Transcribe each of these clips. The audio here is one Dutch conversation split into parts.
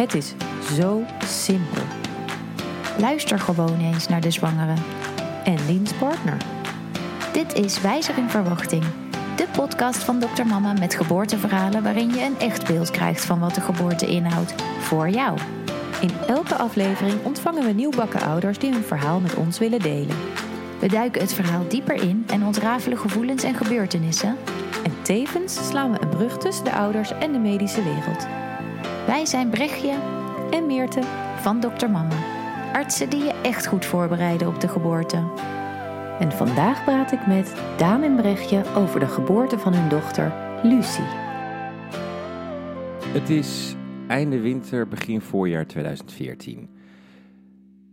Het is zo simpel. Luister gewoon eens naar de zwangere. En Liens partner. Dit is Wijzer in Verwachting. De podcast van Dr. Mama met geboorteverhalen waarin je een echt beeld krijgt van wat de geboorte inhoudt. Voor jou. In elke aflevering ontvangen we nieuwbakken ouders die hun verhaal met ons willen delen. We duiken het verhaal dieper in en ontrafelen gevoelens en gebeurtenissen. En tevens slaan we een brug tussen de ouders en de medische wereld. Wij zijn Brechtje En Meerte. van Dr. Mama. Artsen die je echt goed voorbereiden op de geboorte. En vandaag praat ik met Daan en Brechtje over de geboorte van hun dochter Lucie. Het is einde winter, begin voorjaar 2014.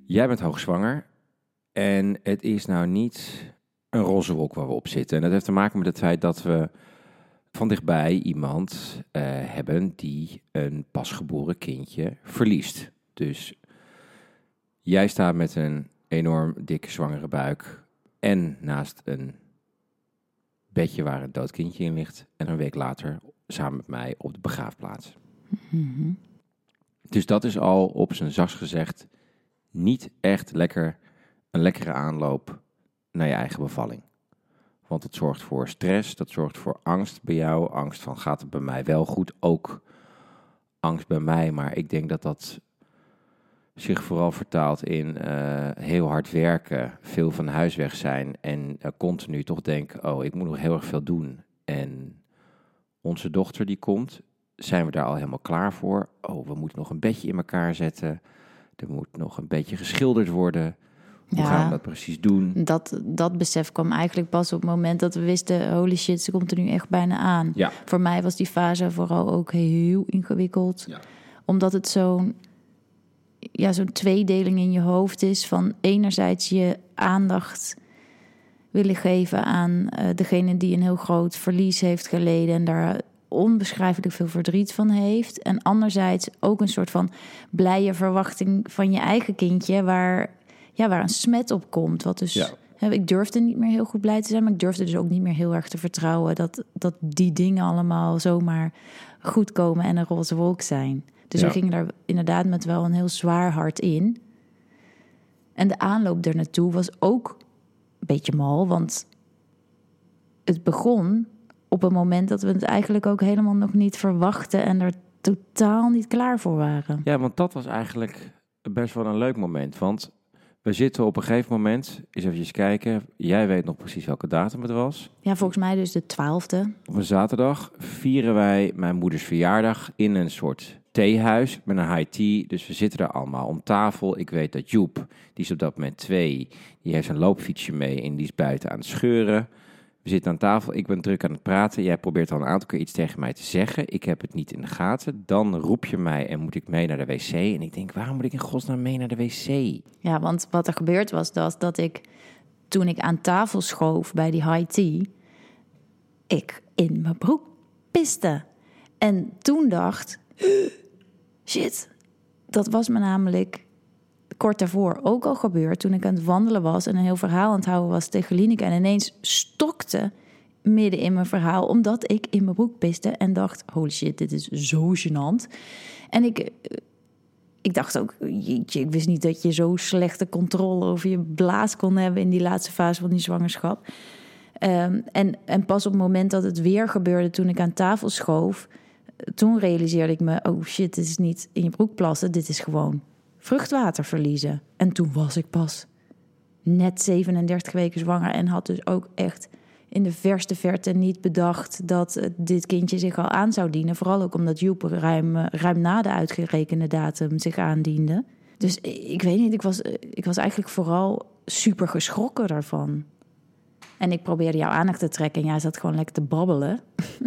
Jij bent hoogzwanger en het is nou niet een roze wolk waar we op zitten. En dat heeft te maken met het feit dat we van dichtbij iemand eh, hebben die een pasgeboren kindje verliest. Dus jij staat met een enorm dikke zwangere buik en naast een bedje waar een dood kindje in ligt. En een week later samen met mij op de begraafplaats. Dus dat is al op zijn zachts gezegd niet echt lekker een lekkere aanloop naar je eigen bevalling. Want het zorgt voor stress, dat zorgt voor angst bij jou. Angst van gaat het bij mij wel goed? Ook angst bij mij, maar ik denk dat dat zich vooral vertaalt in eh, heel hard werken, veel van huis weg zijn en eh, continu toch denken, oh, ik moet nog heel erg veel doen. En onze dochter die komt, zijn we daar al helemaal klaar voor? Oh, we moeten nog een bedje in elkaar zetten. Er moet nog een beetje geschilderd worden. Hoe Ja. gaan we dat precies doen? Dat, dat besef kwam eigenlijk pas op het moment dat we wisten... holy shit, ze komt er nu echt bijna aan. Ja. Voor mij was die fase vooral ook heel ingewikkeld. Ja. Omdat het zo'n ja, zo'n tweedeling in je hoofd is... van enerzijds je aandacht willen geven aan eh, degene die een heel groot verlies heeft geleden... en daar onbeschrijfelijk veel verdriet van heeft. En anderzijds ook een soort van blije verwachting van je eigen kindje... waar, ja, waar een smet op komt. Wat dus... Ja. Hè, Ik durfde niet meer heel goed blij te zijn, maar ik durfde dus ook niet meer heel erg te vertrouwen dat, dat die dingen allemaal zomaar goed komen en een roze wolk zijn. Dus Ja. we gingen daar inderdaad met wel een heel zwaar hart in. En de aanloop naartoe was ook een beetje mal, want het begon op een moment dat we het eigenlijk ook helemaal nog niet verwachten en er totaal niet klaar voor waren. Ja, want dat was eigenlijk best wel een leuk moment. Want we zitten op een gegeven moment, eens even kijken. Jij weet nog precies welke datum het was. Ja, volgens mij dus de twaalfde. Op een zaterdag vieren wij mijn moeders verjaardag in een soort theehuis met een high tea. Dus we zitten er allemaal om tafel. Ik weet dat Joep, die is op dat moment twee, die heeft zijn loopfietsje mee en die is buiten aan het scheuren. We zitten aan tafel, ik ben druk aan het praten. Jij probeert al een aantal keer iets tegen mij te zeggen. Ik heb het niet in de gaten. Dan roep je mij en moet ik mee naar de wc. En ik denk, waarom moet ik in godsnaam mee naar de wc? Ja, want wat er gebeurd was, dat, dat ik toen ik aan tafel schoof bij die high tea, ik in mijn broek piste. En toen dacht, shit, dat was me namelijk kort daarvoor ook al gebeurd. Toen ik aan het wandelen was en een heel verhaal aan het houden was tegen Lineke. En ineens stokte midden in mijn verhaal, omdat ik in mijn broek piste en dacht, holy shit, dit is zo gênant. En ik ik dacht ook, jeetje, ik wist niet dat je zo slechte controle over je blaas kon hebben in die laatste fase van die zwangerschap. Ehm, en, en pas op het moment dat het weer gebeurde, toen ik aan tafel schoof, toen realiseerde ik me, oh shit, dit is niet in je broek plassen, dit is gewoon vruchtwater verliezen. En toen was ik pas net 37 weken zwanger en had dus ook echt in de verste verte niet bedacht dat dit kindje zich al aan zou dienen. Vooral ook omdat Joep ruim, ruim na de uitgerekende datum zich aandiende. Dus ik weet niet, ik was, ik was eigenlijk vooral super geschrokken daarvan. En ik probeerde jouw aandacht te trekken en jij zat gewoon lekker te babbelen.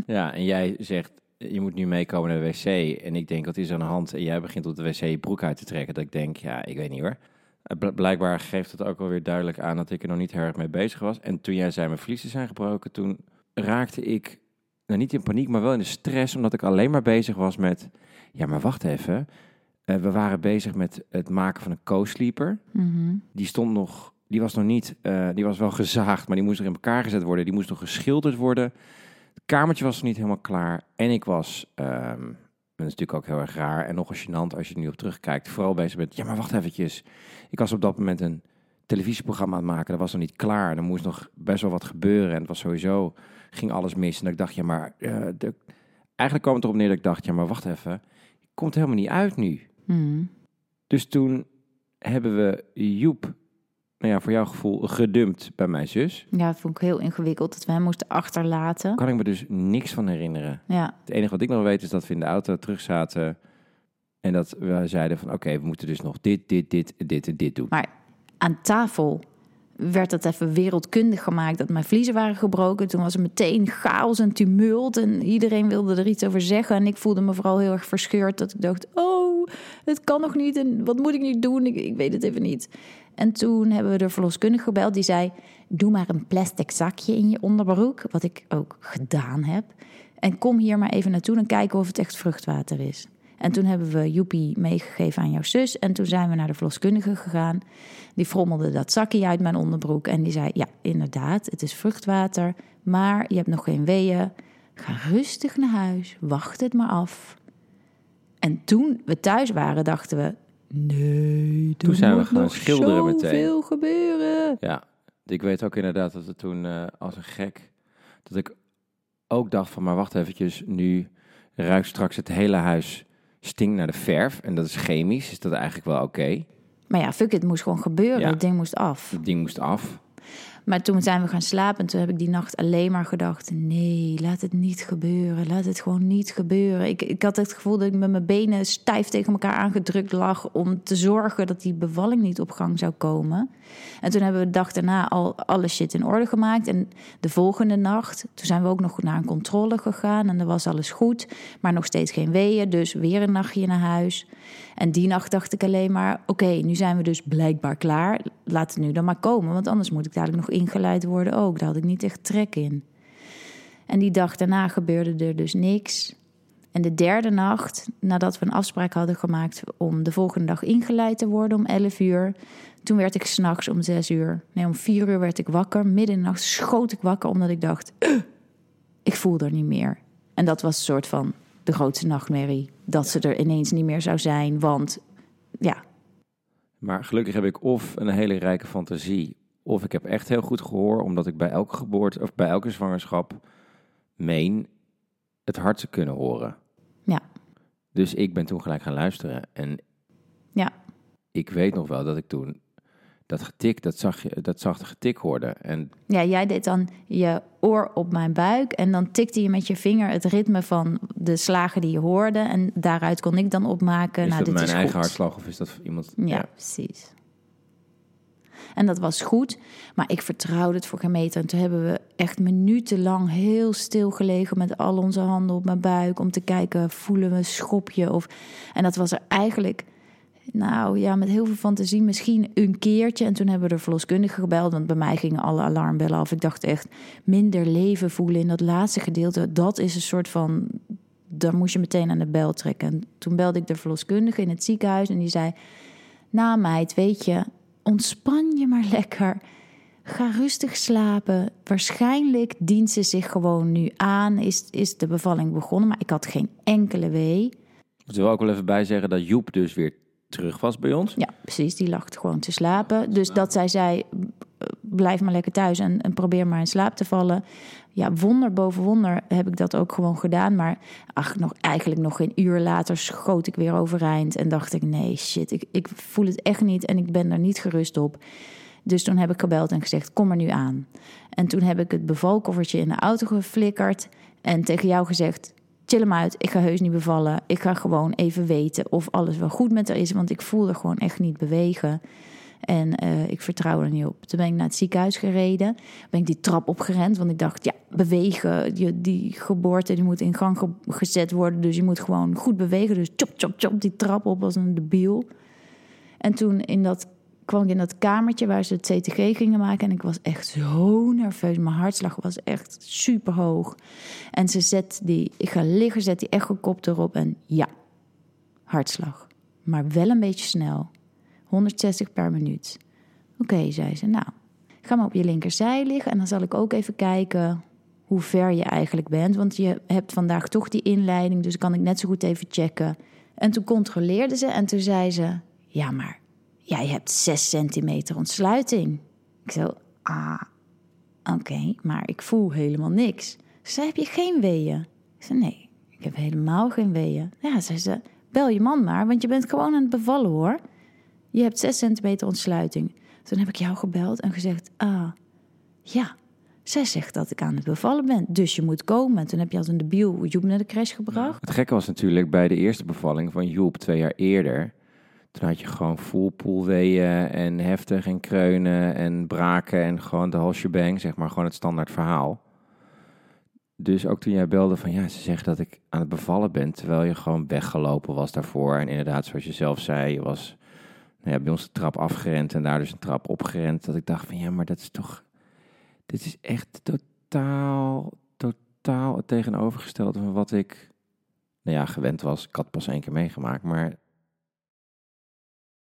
Ja, en jij zegt, je moet nu meekomen naar de wc. En ik denk, wat is aan de hand? En jij begint op de wc je broek uit te trekken. Dat ik denk, ja, ik weet niet hoor. Eh, bl- Blijkbaar geeft het ook wel weer duidelijk aan dat ik er nog niet heel erg mee bezig was. En toen jij zei, mijn vliezen zijn gebroken, toen raakte ik, nou niet in paniek, maar wel in de stress. Omdat ik alleen maar bezig was met, ja, maar wacht even. Eh, we waren bezig met het maken van een co-sleeper. Die stond nog, die was nog niet, eh, die was wel gezaagd, maar die moest er in elkaar gezet worden. Die moest nog geschilderd worden. Kamertje was nog niet helemaal klaar. En ik was ehm, dat is natuurlijk ook heel erg raar en nog eens gênant als je er nu op terugkijkt. Vooral bezig bent, ja maar wacht eventjes. Ik was op dat moment een televisieprogramma aan het maken. Dat was nog niet klaar. En er moest nog best wel wat gebeuren. En het was sowieso, ging alles mis. En dat ik dacht, ja maar, eh, de, eigenlijk kwam het erop neer dat ik dacht, ja maar wacht even. Komt helemaal niet uit nu. Hmm. Dus toen hebben we Joep, nou ja, voor jouw gevoel, gedumpt bij mijn zus. Ja, dat vond ik heel ingewikkeld dat we hem moesten achterlaten. Kan ik me dus niks van herinneren. Ja, Het enige wat ik nog weet is dat we in de auto terug zaten. En dat we zeiden van oké, we moeten dus nog dit, dit, dit, dit en dit doen. maar aan tafel werd het even wereldkundig gemaakt dat mijn vliezen waren gebroken. Toen was er meteen chaos en tumult en iedereen wilde er iets over zeggen. En ik voelde me vooral heel erg verscheurd dat ik dacht, oh, het kan nog niet en wat moet ik nu doen? Ik, ik weet het even niet. En toen hebben we de verloskundige gebeld. Die zei, doe maar een plastic zakje in je onderbroek. Wat ik ook gedaan heb. En kom hier maar even naartoe en kijken of het echt vruchtwater is. En toen hebben we Joepie meegegeven aan jouw zus. En toen zijn we naar de verloskundige gegaan. Die frommelde dat zakje uit mijn onderbroek. En die zei, ja, inderdaad, het is vruchtwater. Maar je hebt nog geen weeën. Ga rustig naar huis. Wacht het maar af. En toen we thuis waren, dachten we... Nee, er Toen zijn we gaan nog schilderen meteen. zoveel gebeuren. Ja, ik weet ook inderdaad dat het toen eh, als een gek, dat ik ook dacht van maar wacht eventjes, nu ruikt straks het hele huis stinkt naar de verf. En dat is chemisch, is dat eigenlijk wel oké. Maar ja, fuck, het moest gewoon gebeuren. Ja. Het ding moest af. Het ding moest af. Maar toen zijn we gaan slapen en toen heb ik die nacht alleen maar gedacht: nee, laat het niet gebeuren. Laat het gewoon niet gebeuren. Ik, ik had het gevoel dat ik met mijn benen stijf tegen elkaar aangedrukt lag om te zorgen dat die bevalling niet op gang zou komen. En toen hebben we de dag daarna al alle shit in orde gemaakt. En de volgende nacht, toen zijn we ook nog naar een controle gegaan en er was alles goed, maar nog steeds geen weeën. Dus weer een nachtje naar huis. En die nacht dacht ik alleen maar: oké, nu zijn we dus blijkbaar klaar. Laat het nu dan maar komen, want anders moet ik dadelijk nog ingeleid worden ook. Daar had ik niet echt trek in. En die dag daarna gebeurde er dus niks. En de derde nacht, nadat we een afspraak hadden gemaakt om de volgende dag ingeleid te worden om 11 uur, toen werd ik s'nachts om 6 uur, nee om 4 uur werd ik wakker. Midden schoot ik wakker omdat ik dacht, "Ugh, ik voel er niet meer. En dat was een soort van de grootste nachtmerrie. Dat ze er ineens niet meer zou zijn, want ja, Maar gelukkig heb ik of een hele rijke fantasie, of ik heb echt heel goed gehoor, omdat ik bij elke geboorte of bij elke zwangerschap meen het hart te kunnen horen. Ja. Dus ik ben toen gelijk gaan luisteren en Ja. ik weet nog wel dat ik toen dat getik, dat, zag je, dat zachte getik hoorde. En Ja, jij deed dan je oor op mijn buik en dan tikte je met je vinger het ritme van de slagen die je hoorde. En daaruit kon ik dan opmaken, is nou dat dit mijn is eigen goed. hartslag of is dat iemand? Ja, precies. En dat was goed, maar ik vertrouwde het voor geen meter. En toen hebben we echt minutenlang heel stil gelegen met al onze handen op mijn buik om te kijken, voelen we een schopje? Of... En dat was er eigenlijk, nou ja, met heel veel fantasie misschien een keertje. En toen hebben we de verloskundige gebeld, want bij mij gingen alle alarmbellen af. Ik dacht echt, minder leven voelen in dat laatste gedeelte, dat is een soort van dan moest je meteen aan de bel trekken. En toen belde ik de verloskundige in het ziekenhuis en die zei: Nou, meid, weet je, ontspan je maar lekker. Ga rustig slapen. Waarschijnlijk dient ze zich gewoon nu aan. Is, is de bevalling begonnen, maar ik had geen enkele wee. Ik wil ook wel even bij zeggen dat Joep dus weer terug was bij ons. Ja, precies, die lag gewoon te slapen. Dus dat zij zei: Blijf maar lekker thuis en, en probeer maar in slaap te vallen. Ja, wonder boven wonder heb ik dat ook gewoon gedaan. Maar ach, nog, eigenlijk nog geen uur later schoot ik weer overeind. En dacht ik, nee, shit, ik, ik voel het echt niet en ik ben er niet gerust op. Dus toen heb ik gebeld en gezegd, kom er nu aan. En toen heb ik het bevalkoffertje in de auto geflikkerd. En tegen jou gezegd, chill hem uit, ik ga heus niet bevallen. Ik ga gewoon even weten of alles wel goed met haar is. Want ik voel er gewoon echt niet bewegen. En eh, ik vertrouw er niet op. Toen ben ik naar het ziekenhuis gereden. Ben ik die trap opgerend. Want ik dacht, ja, bewegen. Je, die geboorte die moet in gang ge- gezet worden. Dus je moet gewoon goed bewegen. Dus chop, chop, chop die trap op als een debiel. En toen in dat, kwam ik in dat kamertje waar ze het CTG gingen maken. En ik was echt zo nerveus. Mijn hartslag was echt super hoog. En ze zet die, ik ga liggen, zet die echokop erop. En ja, hartslag. Maar wel een beetje snel. 160 per minuut. Oké, zei ze. Nou, ga maar op je linkerzij liggen en dan zal ik ook even kijken hoe ver je eigenlijk bent. Want je hebt vandaag toch die inleiding, dus kan ik net zo goed even checken. En toen controleerde ze en toen zei ze: Ja, maar jij hebt 6 centimeter ontsluiting. Ik zo: Ah, oké, maar ik voel helemaal niks. Ze Heb je geen weeën? Ik zei: Nee, ik heb helemaal geen weeën. Ja, zei ze: Bel je man maar, want je bent gewoon aan het bevallen hoor. Je hebt 6 centimeter ontsluiting. Toen heb ik jou gebeld en gezegd: Ah, ja. Zij zegt dat ik aan het bevallen ben, dus je moet komen. En toen heb je als een debiel Joep naar de crash gebracht. Het gekke was natuurlijk bij de eerste bevalling van Joep twee jaar eerder. Toen had je gewoon full en heftig en kreunen en braken en gewoon de whole shebang, zeg maar, gewoon het standaard verhaal. Dus ook toen jij belde van ja, ze zegt dat ik aan het bevallen ben, terwijl je gewoon weggelopen was daarvoor. En inderdaad, zoals je zelf zei, je was nou ja, bij ons de trap afgerend en daar dus een trap opgerend. Dat ik dacht van ja, maar dat is toch, dit is echt totaal, totaal het tegenovergestelde van wat ik, nou ja, gewend was. Ik had pas één keer meegemaakt, maar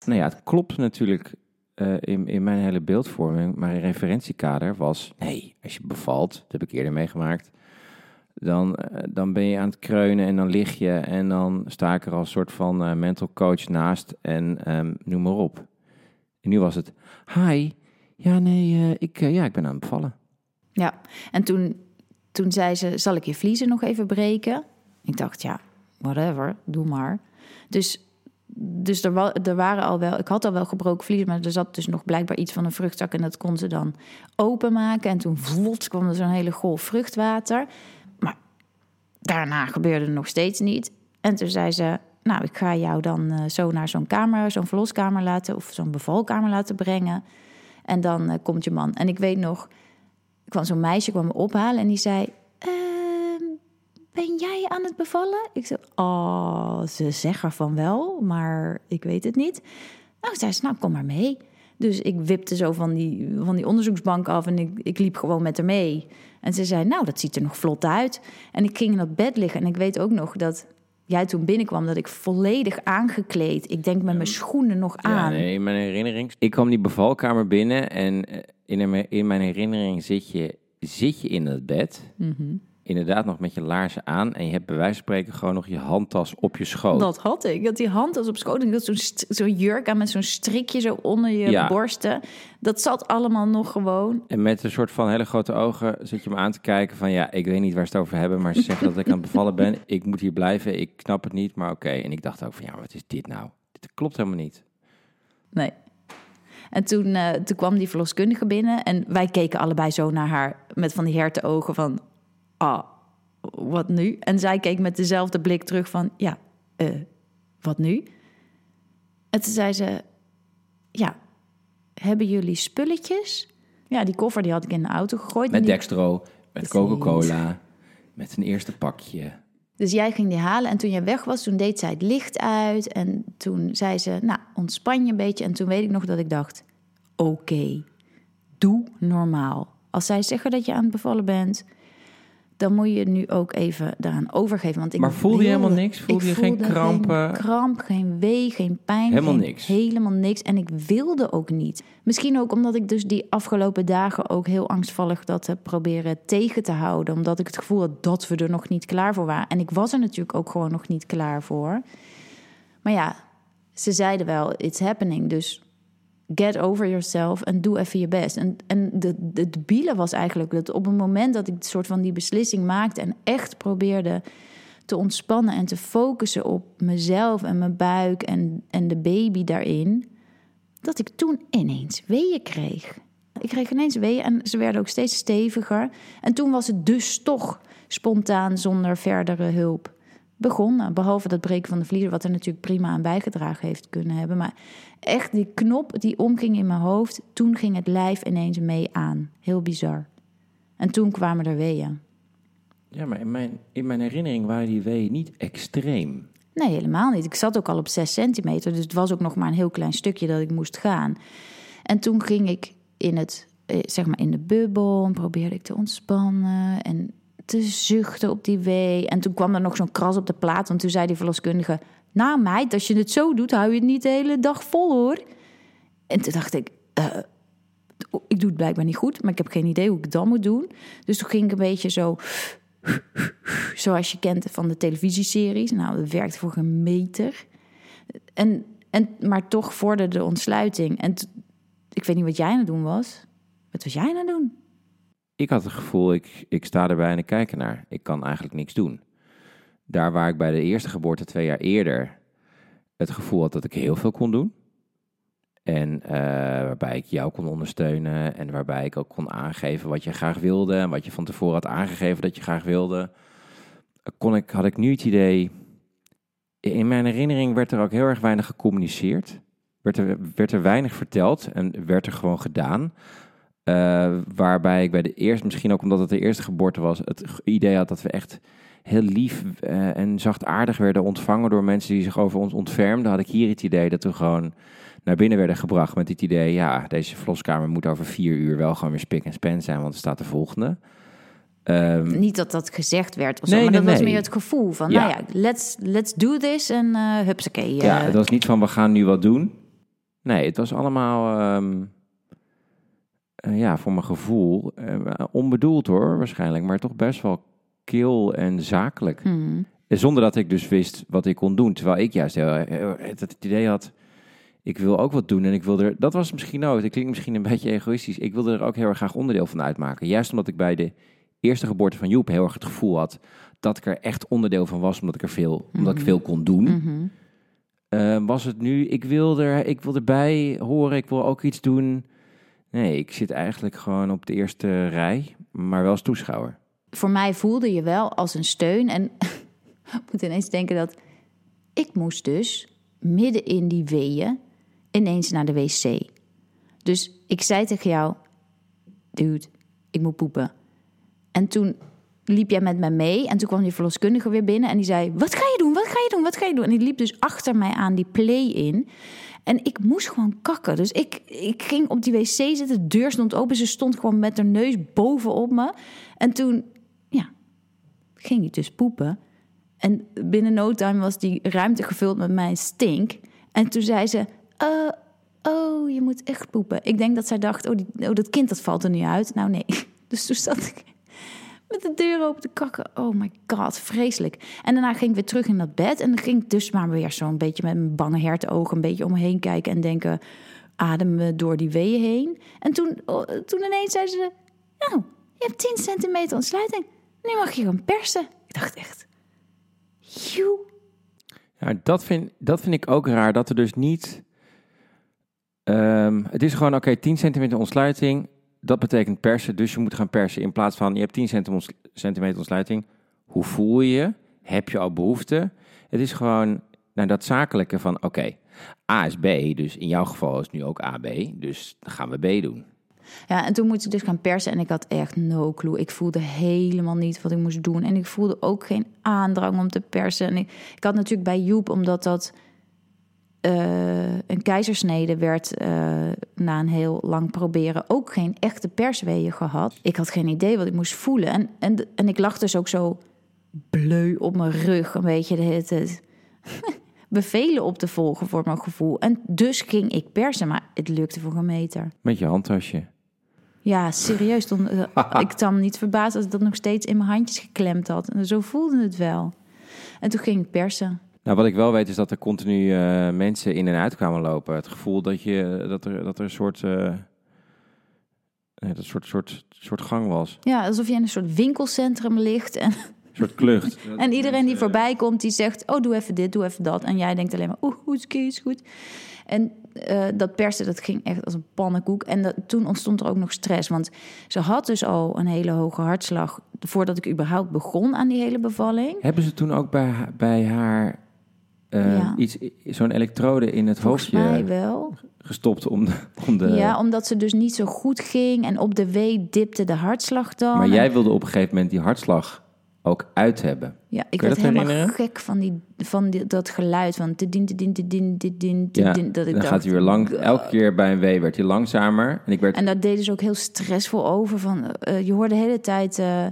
nou ja, het klopt natuurlijk uh, in, in mijn hele beeldvorming. Mijn referentiekader was, nee, als je bevalt, dat heb ik eerder meegemaakt, dan, uh, dan ben je aan het kreunen en dan lig je en dan sta ik er als soort van uh, mental coach naast en um, noem maar op. En nu was het, hi, ja nee, ik, ja, ik ben aan het bevallen. Ja, en toen, toen zei ze, zal ik je vliezen nog even breken? Ik dacht, ja, whatever, doe maar. Dus dus er, wa er waren al wel, ik had al wel gebroken vlies, maar er zat dus nog blijkbaar iets van een vruchtzak en dat kon ze dan openmaken. En toen vlot kwam er zo'n hele golf vruchtwater. Maar daarna gebeurde nog steeds niet. En toen zei ze, nou, ik ga jou dan uh, zo naar zo'n kamer, zo'n verloskamer laten of zo'n bevalkamer laten brengen. En dan uh, komt je man. En ik weet nog, kwam zo'n meisje kwam me ophalen en die zei, ben jij aan het bevallen? Ik zei, oh, ze zeggen van wel, maar ik weet het niet. Nou, zei ze, nou, kom maar mee. Dus ik wipte zo van die, van die onderzoeksbank af en ik, ik liep gewoon met haar mee. En ze zei, nou, dat ziet er nog vlot uit. En ik ging in dat bed liggen en ik weet ook nog dat jij toen binnenkwam... dat ik volledig aangekleed, ik denk met mijn schoenen nog aan. Ja, nee, in mijn herinnering... Ik kwam die bevalkamer binnen en eh, in, in mijn herinnering zit je, zit je in het bed... Mm inderdaad nog met je laarzen aan en je hebt bij wijze van spreken gewoon nog je handtas op je schoot. Dat had ik. Dat die handtas op schoot. Ik had zo'n zo jurk aan met zo'n strikje zo onder je borsten. Dat zat allemaal nog gewoon. En met een soort van hele grote ogen zit je me aan te kijken van ja, ik weet niet waar ze het over hebben, maar ze zeggen dat ik aan het bevallen ben. Ik moet hier blijven. Ik knap het niet, maar oké. En ik dacht ook van ja, wat is dit nou? Dit klopt helemaal niet. Nee. En toen, uh, toen kwam die verloskundige binnen en wij keken allebei zo naar haar met van die herte ogen van ah, wat nu? En zij keek met dezelfde blik terug van, ja, uh, wat nu? En toen zei ze, ja, hebben jullie spulletjes? Ja, die koffer die had ik in de auto gegooid. Met die... Dextro, met Coca-Cola, met een eerste pakje. Dus jij ging die halen en toen jij weg was, toen deed zij het licht uit. En toen zei ze, nou, ontspan je een beetje. En toen weet ik nog dat ik dacht, oké, doe normaal. Als zij zeggen dat je aan het bevallen bent, dan moet je nu ook even daaraan overgeven. Want ik maar voelde je helemaal niks? Voelde je geen krampen? Geen kramp, geen wee, geen pijn. Helemaal geen, niks? Helemaal niks. En ik wilde ook niet. Misschien ook omdat ik dus die afgelopen dagen ook heel angstvallig dat heb proberen tegen te houden. Omdat ik het gevoel had dat we er nog niet klaar voor waren. En ik was er natuurlijk ook gewoon nog niet klaar voor. Maar ja, ze zeiden wel, it's happening. Dus get over yourself en doe even je best. En, en de, de debiele was eigenlijk dat op het moment dat ik soort van die beslissing maakte en echt probeerde te ontspannen en te focussen op mezelf en mijn buik en, en de baby daarin, dat ik toen ineens weeën kreeg. Ik kreeg ineens weeën en ze werden ook steeds steviger. En toen was het dus toch spontaan zonder verdere hulp begonnen. Behalve dat breken van de vliezer, wat er natuurlijk prima aan bijgedragen heeft kunnen hebben. Maar echt die knop die omging in mijn hoofd, toen ging het lijf ineens mee aan. Heel bizar. En toen kwamen er weeën. Ja, maar in mijn, in mijn herinnering waren die weeën niet extreem. Nee, helemaal niet. Ik zat ook al op 6 centimeter, dus het was ook nog maar een heel klein stukje dat ik moest gaan. En toen ging ik in het, eh, zeg maar in de bubbel en probeerde ik te ontspannen. En te zuchten op die wee. En toen kwam er nog zo'n kras op de plaat. Want toen zei die verloskundige... Nou meid, als je het zo doet, hou je het niet de hele dag vol hoor. En toen dacht ik... Uh, ik doe het blijkbaar niet goed, maar ik heb geen idee hoe ik het dan moet doen. Dus toen ging ik een beetje zo, zoals je kent van de televisieseries. Nou, dat werkte voor een meter. En, en, maar toch vorderde de ontsluiting. En ik weet niet wat jij aan het doen was. Wat was jij aan het doen? Ik had het gevoel, ik, ik sta erbij en ik kijk ernaar. Ik kan eigenlijk niks doen. Daar waar ik bij de eerste geboorte twee jaar eerder het gevoel had dat ik heel veel kon doen. En eh, waarbij ik jou kon ondersteunen en waarbij ik ook kon aangeven wat je graag wilde en wat je van tevoren had aangegeven dat je graag wilde, kon ik, had ik nu het idee. In mijn herinnering werd er ook heel erg weinig gecommuniceerd. Werd er, werd er weinig verteld en werd er gewoon gedaan. Eh, waarbij ik bij de eerste, misschien ook omdat het de eerste geboorte was, het idee had dat we echt heel lief eh, en zachtaardig werden ontvangen door mensen die zich over ons ontfermden. Had ik hier het idee dat we gewoon naar binnen werden gebracht met het idee, ja, deze verloskamer moet over vier uur wel gewoon weer spik en span zijn, want er staat de volgende. Ehm, Niet dat dat gezegd werd of zo, Nee, maar nee, dat was meer het gevoel van, Ja. nou ja, let's, let's do this en uh, hupsakee. ja, het was niet van we gaan nu wat doen. Nee, het was allemaal, ehm, eh, ja, voor mijn gevoel, eh, onbedoeld hoor, waarschijnlijk, maar toch best wel kil en zakelijk. Hmm. Zonder dat ik dus wist wat ik kon doen. Terwijl ik juist heel, het, idee had, ik wil ook wat doen. En ik wil er, dat was misschien ook, het klinkt misschien een beetje egoïstisch. Ik wilde er ook heel erg graag onderdeel van uitmaken. Juist omdat ik bij de eerste geboorte van Joep heel erg het gevoel had dat ik er echt onderdeel van was. Omdat ik er veel, omdat ik veel kon doen. Mhm. Eh, was het nu, ik wil, er, ik wil erbij horen, ik wil ook iets doen. Nee, ik zit eigenlijk gewoon op de eerste rij, maar wel als toeschouwer. Voor mij voelde je wel als een steun en ik moet ineens denken dat ik moest dus midden in die weeën ineens naar de wc. Dus ik zei tegen jou, dude, ik moet poepen. En toen liep jij met mij mee en toen kwam die verloskundige weer binnen en die zei, wat ga je doen, wat ga je doen, wat ga je doen? En die liep dus achter mij aan die play in. En ik moest gewoon kakken. Dus ik, ik ging op die wc zitten, de deur stond open, ze stond gewoon met haar neus bovenop me. En toen, ja, ging ik dus poepen. En binnen no time was die ruimte gevuld met mijn stink. En toen zei ze, eh, oh, je moet echt poepen. Ik denk dat zij dacht, oh, oh, dat kind dat valt er niet uit. Nou nee, dus toen zat ik de deur open te kakken. Oh my god, vreselijk. En daarna ging ik weer terug in dat bed. En dan ging ik dus maar weer zo'n beetje met mijn bange hertenogen... een beetje om me heen kijken en denken... ademen door die weeën heen. En toen, oh, toen ineens zei ze... nou, je hebt 10 centimeter ontsluiting. Nu mag je gewoon persen. Ik dacht echt... Joe. Ja, dat vind, dat vind ik ook raar, dat er dus niet... ehm, het is gewoon, oké, 10 centimeter ontsluiting, dat betekent persen, dus je moet gaan persen. In plaats van, je hebt 10 centi- ons- centimeter ontsluiting, hoe voel je je? Heb je al behoefte? Het is gewoon, nou, dat zakelijke van, oké, A is B, dus in jouw geval is nu ook AB, dus dan gaan we B doen. Ja, en toen moest ik dus gaan persen en ik had echt no clue. Ik voelde helemaal niet wat ik moest doen. En ik voelde ook geen aandrang om te persen. En ik had natuurlijk bij Joep, omdat dat eh, een keizersnede werd eh, na een heel lang proberen, ook geen echte persweeën gehad. Ik had geen idee wat ik moest voelen. En, en, en ik lag dus ook zo bleu op mijn rug, een beetje tijd bevelen op te volgen voor mijn gevoel. En dus ging ik persen, maar het lukte voor een meter. Met je handtasje. Ja, serieus. Dan, eh, ik dan niet verbaasd als ik dat nog steeds in mijn handjes geklemd had. En zo voelde het wel. En toen ging ik persen. Nou, wat ik wel weet is dat er continu eh, mensen in en uit kwamen lopen. Het gevoel dat, je, dat, er, dat er een soort, eh, eh, dat soort, soort, soort gang was. Ja, alsof je in een soort winkelcentrum ligt. En, Een soort klucht. en iedereen die voorbij komt, die zegt... oh, doe even dit, doe even dat. En jij denkt alleen maar, oeh, goed, is goed. En eh, dat persen, dat ging echt als een pannenkoek. En dat, toen ontstond er ook nog stress. Want ze had dus al een hele hoge hartslag... voordat ik überhaupt begon aan die hele bevalling. Hebben ze toen ook bij, bij haar eh, Ja. iets, zo'n elektrode in het Volgens hoofdje mij wel. gestopt om de... Om de Ja, omdat ze dus niet zo goed ging. En op de wee dipte de hartslag dan. maar En- jij wilde op een gegeven moment die hartslag ook uit hebben. Ja, ik werd dat helemaal herinneren? gek van, die, van die, dat geluid van te din te din te din Ja, dat ik dan dacht, gaat hij weer lang... Elke keer bij een wee werd hij langzamer. En ik werd... En daar deden ze ook heel stressvol over. Van, eh, je hoorde de hele tijd eh,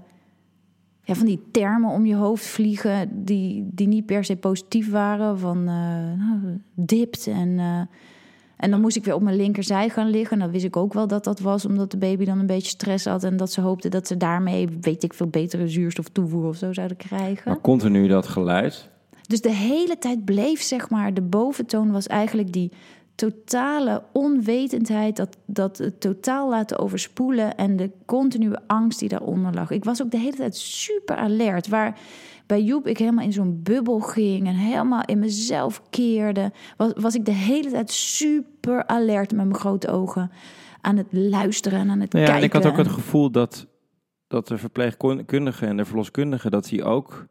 ja, van die termen om je hoofd vliegen... die, die niet per se positief waren. Van nou, dipt en... eh, En dan moest ik weer op mijn linkerzij gaan liggen. En dan wist ik ook wel dat dat was omdat de baby dan een beetje stress had. En dat ze hoopte dat ze daarmee, weet ik veel, betere zuurstof toevoer of zo zouden krijgen. Maar continu dat geluid. Dus de hele tijd bleef, zeg maar, de boventoon was eigenlijk die totale onwetendheid, dat, dat het totaal laten overspoelen en de continue angst die daaronder lag. Ik was ook de hele tijd super alert, waar bij Joep ik helemaal in zo'n bubbel ging en helemaal in mezelf keerde, was, was ik de hele tijd super alert met mijn grote ogen aan het luisteren en aan het ja, kijken. en ik had ook het gevoel dat, dat de verpleegkundigen en de verloskundigen, dat die ook,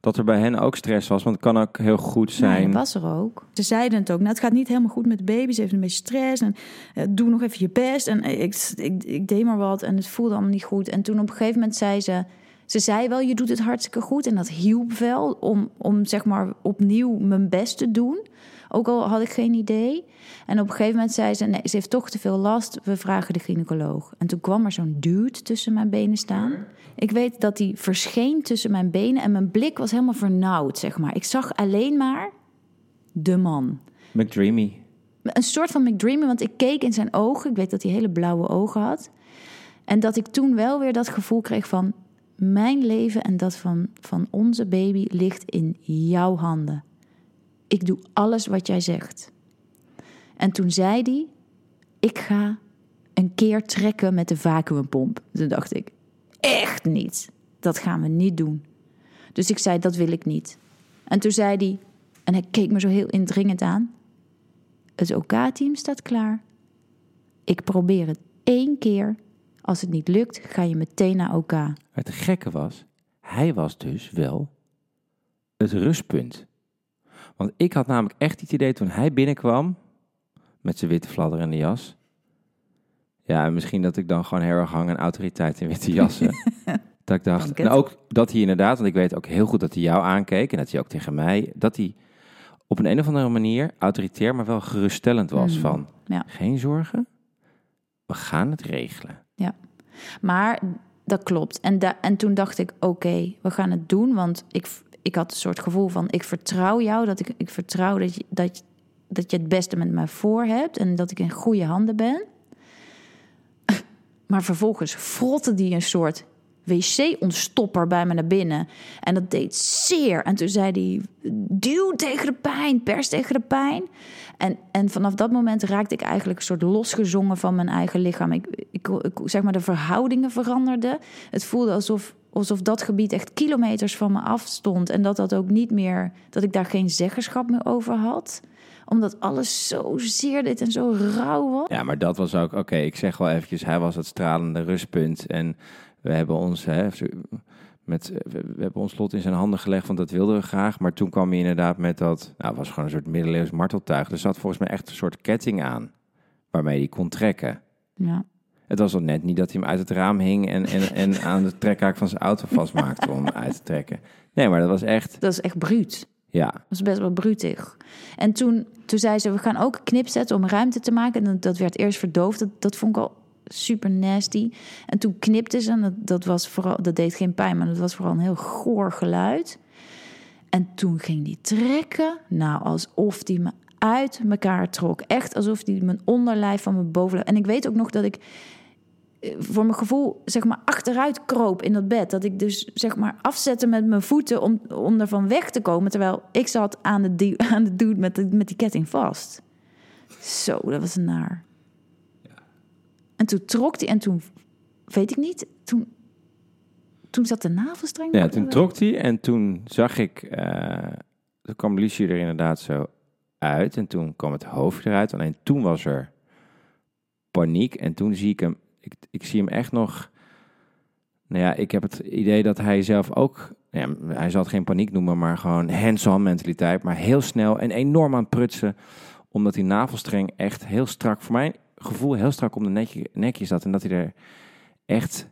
dat er bij hen ook stress was. Want het kan ook heel goed Nee, zijn. dat was er ook. Ze zeiden het ook. Nou, het gaat niet helemaal goed met de baby. Ze heeft een beetje stress. En eh, doe nog even je best. En eh, ik, ik, ik deed maar wat. En het voelde allemaal niet goed. En toen op een gegeven moment zei ze... Ze zei wel, je doet het hartstikke goed. En dat hielp wel om, om zeg maar opnieuw mijn best te doen. Ook al had ik geen idee. En op een gegeven moment zei ze... Nee, ze heeft toch te veel last. We vragen de gynaecoloog. En toen kwam er zo'n dude tussen mijn benen staan. Ik weet dat hij verscheen tussen mijn benen. En mijn blik was helemaal vernauwd, zeg maar. Ik zag alleen maar de man. McDreamy. Een soort van McDreamy, want ik keek in zijn ogen. Ik weet dat hij hele blauwe ogen had. En dat ik toen wel weer dat gevoel kreeg van... mijn leven en dat van, van onze baby ligt in jouw handen. Ik doe alles wat jij zegt. En toen zei hij... ik ga een keer trekken met de vacuümpomp. Toen dacht ik, echt niet. Dat gaan we niet doen. Dus ik zei, dat wil ik niet. En toen zei hij... en hij keek me zo heel indringend aan... Het OK-team staat klaar. Ik probeer het één keer. Als het niet lukt, ga je meteen naar OK. Het gekke was, hij was dus wel het rustpunt. Want ik had namelijk echt het idee toen hij binnenkwam, met zijn witte fladderende jas. Ja, en misschien dat ik dan gewoon heel erg hang aan autoriteit in witte jassen. dat ik dacht, en ook dat hij inderdaad, want ik weet ook heel goed dat hij jou aankeek en dat hij ook tegen mij, dat hij op een, een of andere manier autoritair, maar wel geruststellend was Mm, van, ja. geen zorgen, we gaan het regelen. Maar dat klopt. En, da- en toen dacht ik, oké, we gaan het doen. Want ik, ik had een soort gevoel van, ik vertrouw jou. Dat ik, ik vertrouw dat je, dat, dat je het beste met mij voor hebt. En dat ik in goede handen ben. Maar vervolgens frotte die een soort wc-ontstopper bij me naar binnen. En dat deed zeer. En toen zei hij, duw tegen de pijn, pers tegen de pijn. En, en vanaf dat moment raakte ik eigenlijk een soort losgezongen van mijn eigen lichaam. Ik, ik, ik- zeg maar, de verhoudingen veranderden. Het voelde alsof, alsof dat gebied echt kilometers van me afstond. En dat dat ook niet meer, dat ik daar geen zeggenschap meer over had. Omdat alles zo zeer deed en zo rauw was. Ja, maar dat was ook, oké, ik zeg wel eventjes, hij was het stralende rustpunt. En we hebben ons, hè, met, we we hebben ons lot in zijn handen gelegd, want dat wilden we graag. Maar toen kwam hij inderdaad met dat, nou, het was gewoon een soort middeleeuws marteltuig. Er zat volgens mij echt een soort ketting aan, waarmee hij kon trekken. Ja. Het was al net niet dat hij hem uit het raam hing en, en, en aan de trekhaak van zijn auto vastmaakte om hem uit te trekken. Nee, maar dat was echt, Dat is echt bruut. Ja, Dat is best wel brutig. En toen, toen zei ze, we gaan ook knip zetten om ruimte te maken. En dat, werd eerst verdoofd. Dat, dat vond ik al super nasty. En toen knipte ze en dat, dat, was vooral, dat deed geen pijn, maar dat was vooral een heel goor geluid. En toen ging die trekken, nou alsof die me uit elkaar trok. Echt alsof die mijn onderlijf van mijn bovenlijf... En ik weet ook nog dat ik voor mijn gevoel zeg maar achteruit kroop in dat bed. Dat ik dus zeg maar afzette met mijn voeten om, om ervan weg te komen. Terwijl ik zat aan de, die, aan de dude met, de, met die ketting vast. Zo, dat was naar. En toen trok hij en toen, weet ik niet, toen, toen zat de navelstreng. Ja, toen trok hij en toen zag ik, eh toen kwam Lucie er inderdaad zo uit en toen kwam het hoofd eruit. Alleen toen was er paniek en toen zie ik hem, ik, ik zie hem echt nog, nou ja, ik heb het idee dat hij zelf ook, ja, hij zal het geen paniek noemen, maar gewoon hands-on mentaliteit, maar heel snel en enorm aan prutsen, omdat die navelstreng echt heel strak, voor mijn gevoel heel strak om de nekje, nekje zat en dat hij er echt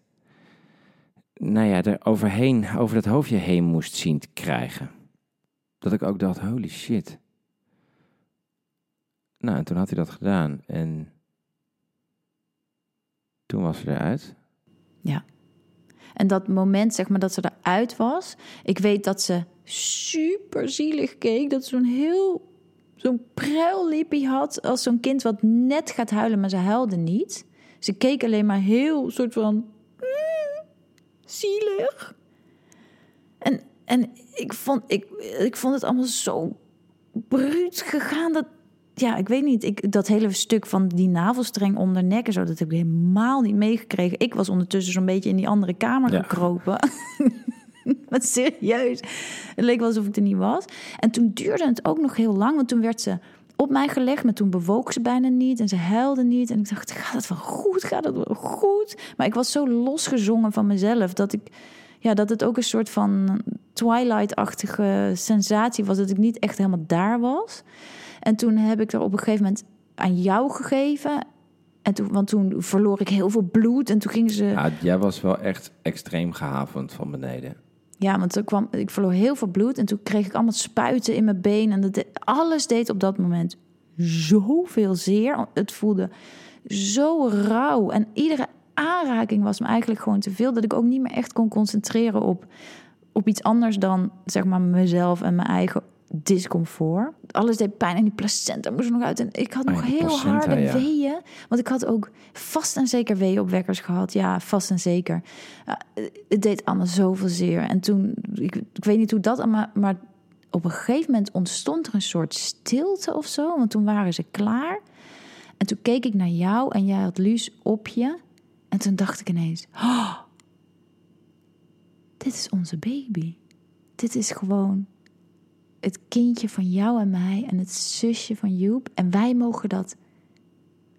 nou ja, er overheen, over dat hoofdje heen moest zien te krijgen. Dat ik ook dacht, holy shit. Nou, en toen had hij dat gedaan. En toen was ze eruit. En dat moment, zeg maar, dat ze eruit was. Ik weet dat ze super zielig keek. Dat ze zo'n heel zo'n pruillippie had als zo'n kind wat net gaat huilen, maar ze huilde niet. Ze keek alleen maar heel soort van mm, zielig. En, en ik, vond, ik, ik vond het allemaal zo bruut gegaan. Dat, ja, ik weet niet. Ik, dat hele stuk van die navelstreng onder nek en zo, dat heb ik helemaal niet meegekregen. Ik was ondertussen zo'n beetje in die andere kamer Ja. gekropen. maar serieus. Het leek wel alsof ik er niet was. En toen duurde het ook nog heel lang, want toen werd ze op mij gelegd, maar toen bewoog ze bijna niet en ze huilde niet. En ik dacht, gaat het wel goed? Gaat het wel goed? Maar ik was zo losgezongen van mezelf dat ik, ja, dat het ook een soort van Twilight-achtige sensatie was, dat ik niet echt helemaal daar was. En toen heb ik er op een gegeven moment aan jou gegeven. En toen, want toen verloor ik heel veel bloed en toen gingen ze. Ja, jij was wel echt extreem gehavend van beneden. Ja, want toen kwam, ik verloor heel veel bloed en toen kreeg ik allemaal spuiten in mijn been. En dat, alles deed op dat moment zoveel zeer. Het voelde zo rauw. En iedere aanraking was me eigenlijk gewoon te veel. Dat ik ook niet meer echt kon concentreren op, op iets anders dan zeg maar mezelf en mijn eigen discomfort. Alles deed pijn en die placenta moest er nog uit. En ik had Oh nog heel placenta, harde ja. weeën. Want ik had ook vast en zeker weeënopwekkers gehad. Ja, vast en zeker. Het deed allemaal zoveel zeer. En toen, ik, ik weet niet hoe dat allemaal... Maar op een gegeven moment ontstond er een soort stilte of zo. Want toen waren ze klaar. En toen keek ik naar jou en jij had Luus op je. En toen dacht ik ineens... "Oh, dit is onze baby. Dit is gewoon het kindje van jou en mij en het zusje van Joep. En wij mogen dat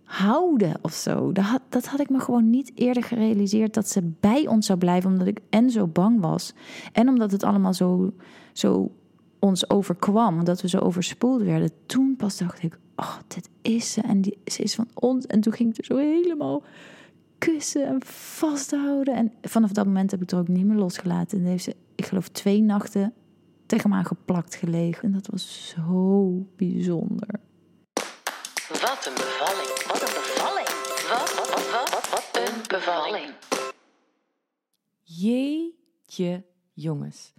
houden of zo. Dat had, dat had ik me gewoon niet eerder gerealiseerd dat ze bij ons zou blijven, omdat ik en zo bang was en omdat het allemaal zo, zo ons overkwam, omdat we zo overspoeld werden. Toen pas dacht ik, oh, dit is ze en die, ze is van ons. En toen ging ik er zo helemaal kussen en vasthouden. En vanaf dat moment heb ik er ook niet meer losgelaten. En heeft ze, ik geloof, twee nachten tegen me aangeplakt gelegen. En dat was zo bijzonder. Wat een bevalling. Wat een bevalling. Wat, wat, wat, wat, wat, wat een bevalling. Jeetje, jongens.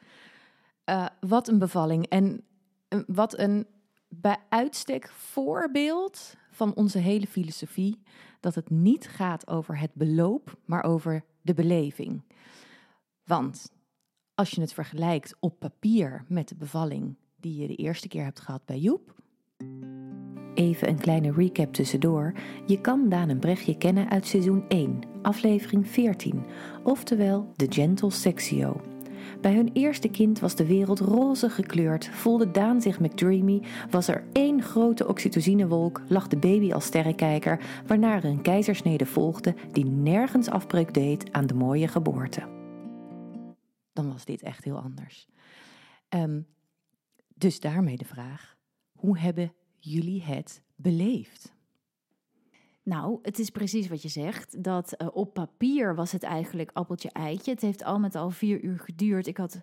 Eh, wat een bevalling. En eh, wat een bij uitstek voorbeeld van onze hele filosofie. Dat het niet gaat over het beloop, maar over de beleving. Want als je het vergelijkt op papier met de bevalling die je de eerste keer hebt gehad bij Joep. Even een kleine recap tussendoor. Je kan Daan en Brechtje kennen uit seizoen 1, aflevering 14, oftewel de Gentle Sexio. Bij hun eerste kind was de wereld roze gekleurd, voelde Daan zich McDreamy, was er één grote oxytocinewolk, lag de baby als sterrenkijker, waarna er een keizersnede volgde die nergens afbreuk deed aan de mooie geboorte. Dan was dit echt heel anders. Ehm, dus daarmee de vraag: hoe hebben jullie het beleefd? Nou, het is precies wat je zegt. Dat eh, op papier was het eigenlijk appeltje eitje. Het heeft al met al vier uur geduurd. Ik had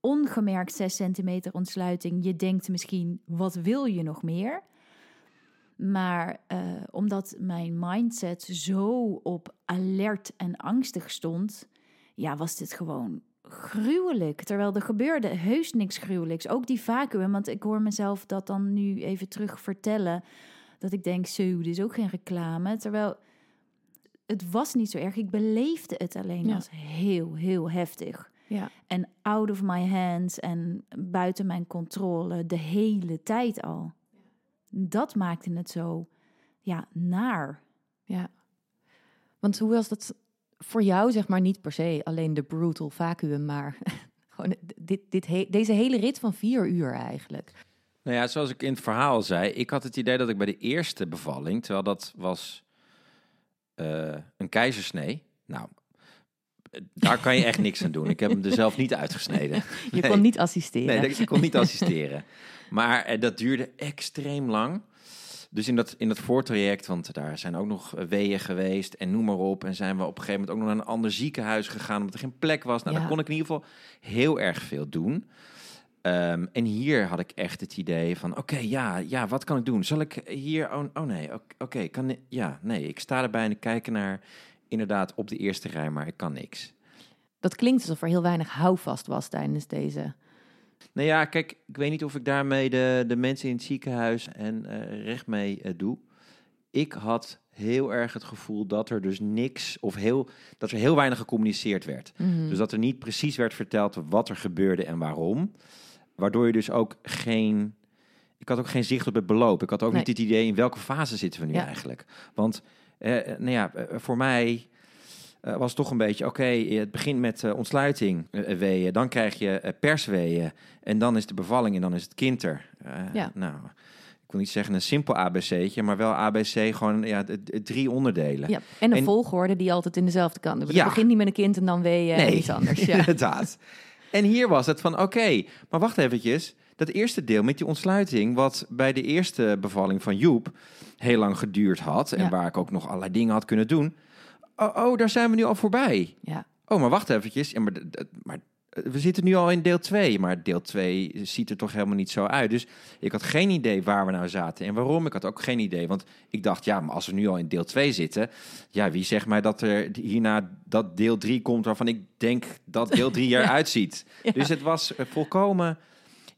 ongemerkt 6 centimeter ontsluiting. Je denkt misschien, wat wil je nog meer? Maar eh, omdat mijn mindset zo op alert en angstig stond, ja, was dit gewoon gruwelijk. Terwijl er gebeurde heus niks gruwelijks. Ook die vacuüm, want ik hoor mezelf dat dan nu even terug vertellen. Dat ik denk, zo, dit is ook geen reclame. Terwijl het was niet zo erg. Ik beleefde het alleen Ja. als heel, heel heftig. Ja, En out of my hands en buiten mijn controle de hele tijd al. Dat maakte het zo, ja, naar. ja. Want hoe was dat voor jou, zeg maar, niet per se alleen de brutal vacuüm, maar gewoon dit, dit he- deze hele rit van vier uur eigenlijk? Nou ja, zoals ik in het verhaal zei, ik had het idee dat ik bij de eerste bevalling, terwijl dat was eh, een keizersnee. Nou, daar kan je echt niks aan doen. Ik heb hem er zelf niet uitgesneden. Je Nee. kon niet assisteren. Nee, ik kon niet assisteren. Maar eh, dat duurde extreem lang. Dus in dat, in dat voortraject, want daar zijn ook nog eh, weeën geweest en noem maar op. En zijn we op een gegeven moment ook nog naar een ander ziekenhuis gegaan, omdat er geen plek was. Nou, Ja. dan kon ik in ieder geval heel erg veel doen. Ehm, en hier had ik echt het idee van, oké, ja, ja, wat kan ik doen? Zal ik hier, oh, oh nee, oké, kan, ja, nee, ik sta erbij en ik kijk naar, inderdaad, op de eerste rij, maar ik kan niks. Dat klinkt alsof er heel weinig houvast was tijdens deze. Nou ja, kijk, ik weet niet of ik daarmee de, de mensen in het ziekenhuis en eh, recht mee eh, doe. Ik had heel erg het gevoel dat er dus niks of heel dat er heel weinig gecommuniceerd werd. Mhm. Dus dat er niet precies werd verteld wat er gebeurde en waarom. Waardoor je dus ook geen. Ik had ook geen zicht op het beloop. Ik had ook Nee. niet het idee in welke fase zitten we nu Ja. eigenlijk. Want eh, nou ja, voor mij eh, was toch een beetje, oké, het begint met eh, ontsluiting eh, weeën, dan krijg je eh, persweeën en dan is de bevalling en dan is het kind er. Eh, Ja. Nou, ik wil niet zeggen een simpel ABC'tje, maar wel ABC gewoon ja, drie onderdelen. Ja, en een En- volgorde die altijd in dezelfde kant. Het Ja. begint niet met een kind en dan weeën en iets anders. Ja. inderdaad. En hier was het van, oké, maar wacht eventjes. Dat eerste deel met die ontsluiting, wat bij de eerste bevalling van Joep heel lang geduurd had... en Ja. waar ik ook nog allerlei dingen had kunnen doen... Oh, oh, daar zijn we nu al voorbij. ja. Oh, maar wacht eventjes. Ja, maar, maar eh, we zitten nu al in deel 2, maar deel 2 ziet er toch helemaal niet zo uit. Dus ik had geen idee waar we nou zaten en waarom. Ik had ook geen idee, want ik dacht, ja, maar als we nu al in deel 2 zitten, ja, wie zegt mij dat er hierna dat deel 3 komt waarvan ik denk dat deel 3 eruit ziet. Ja. Dus het was eh, volkomen,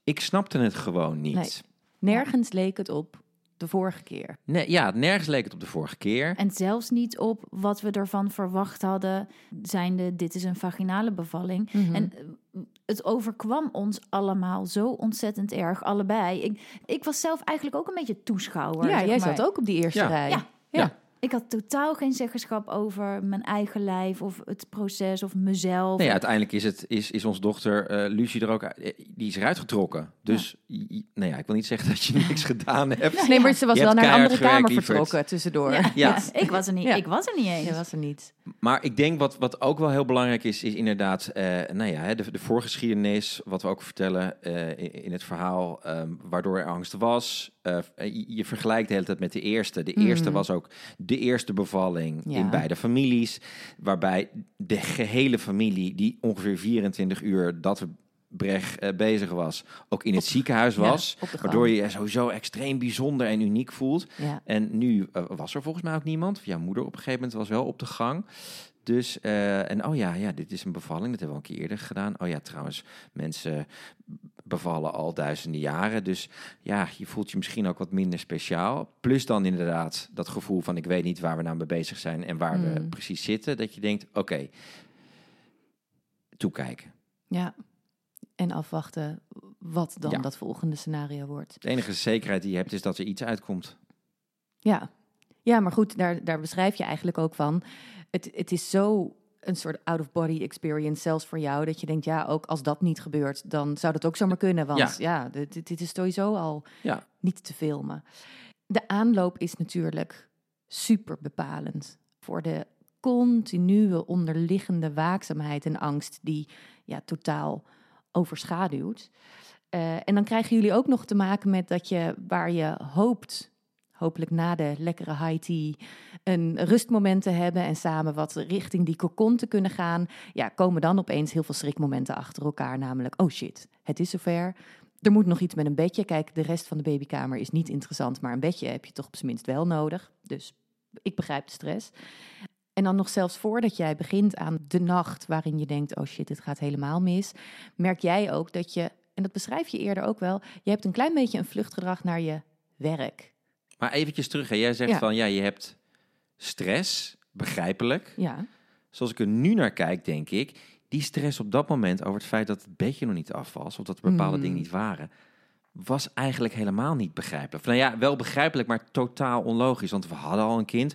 ik snapte het gewoon niet. Nee. Nergens leek het op de vorige keer. Nee, ja, nergens leek het op de vorige keer. En zelfs niet op wat we ervan verwacht hadden, zijnde dit is een vaginale bevalling. Mhm. En eh, het overkwam ons allemaal zo ontzettend erg, allebei. Ik, ik was zelf eigenlijk ook een beetje toeschouwer. ja, zeg jij maar. zat ook op die eerste Ja. rij. Ja. Ja. Ik had totaal geen zeggenschap over mijn eigen lijf of het proces of mezelf. Nee, uiteindelijk is, het, is, is onze dochter eh Lucie er ook uit- eh, die is eruit getrokken. Dus i- nou ja, ik wil niet zeggen dat je niks gedaan hebt. Nee, maar ze was Je wel naar een andere kamer gewerkt, vertrokken tussendoor. Ja, Ja. ja, ik was er niet. Ja. Ik was er niet eens. Je was er niet. Maar ik denk wat, wat ook wel heel belangrijk is, is inderdaad, eh, nou ja, hè, de, de voorgeschiedenis, wat we ook vertellen eh, in, in het verhaal, ehm, waardoor er angst was. Eh, je, je vergelijkt de hele tijd met de eerste. De eerste Mhm. was ook de eerste bevalling Ja. in beide families, waarbij de gehele familie, die ongeveer 24 uur dat we Brecht eh, bezig was, ook in het ziekenhuis was. waardoor je je sowieso extreem bijzonder en uniek voelt. Ja. En nu eh, was er volgens mij ook niemand. Jouw moeder op een gegeven moment was wel op de gang. Dus, eh, en oh ja, ja, dit is een bevalling. Dat hebben we al een keer eerder gedaan. Oh ja, trouwens, mensen bevallen al duizenden jaren. Dus ja, je voelt je misschien ook wat minder speciaal. Plus dan inderdaad dat gevoel van ik weet niet waar we nou mee bezig zijn en waar we Mm. precies zitten. Dat je denkt, oké, toekijken. ja. En afwachten wat dan Ja. dat volgende scenario wordt. De enige zekerheid die je hebt is dat er iets uitkomt. Ja, ja maar goed, daar, daar beschrijf je eigenlijk ook van. Het, het is zo een soort out-of-body experience, zelfs voor jou, dat je denkt, ja, ook als dat niet gebeurt, dan zou dat ook zomaar kunnen. Want Ja. ja, dit, dit- dit is sowieso al Ja. niet te filmen. De aanloop is natuurlijk super bepalend voor de continue onderliggende waakzaamheid en angst die ja, totaal overschaduwt. Eh, en dan krijgen jullie ook nog te maken met dat je waar je hoopt, hopelijk na de lekkere high tea, een rustmoment te hebben en samen wat richting die cocon te kunnen gaan, ja, komen dan opeens heel veel schrikmomenten achter elkaar. Namelijk, oh shit, het is zover. Er moet nog iets met een bedje. Kijk, de rest van de babykamer is niet interessant, maar een bedje heb je toch op zijn minst wel nodig. Dus ik begrijp de stress. En dan nog zelfs voordat jij begint aan de nacht waarin je denkt, oh shit, dit gaat helemaal mis, merk jij ook dat je, en dat beschrijf je eerder ook wel, je hebt een klein beetje een vluchtgedrag naar je werk. Maar eventjes terug. Hè. Jij zegt Ja. van ja, je hebt stress, begrijpelijk. Ja, Zoals ik er nu naar kijk, denk ik, die stress op dat moment over het feit dat het bedje nog niet af was, of dat er bepaalde Mm. dingen niet waren, was eigenlijk helemaal niet begrijpelijk. Nou ja, wel begrijpelijk, maar totaal onlogisch. Want we hadden al een kind.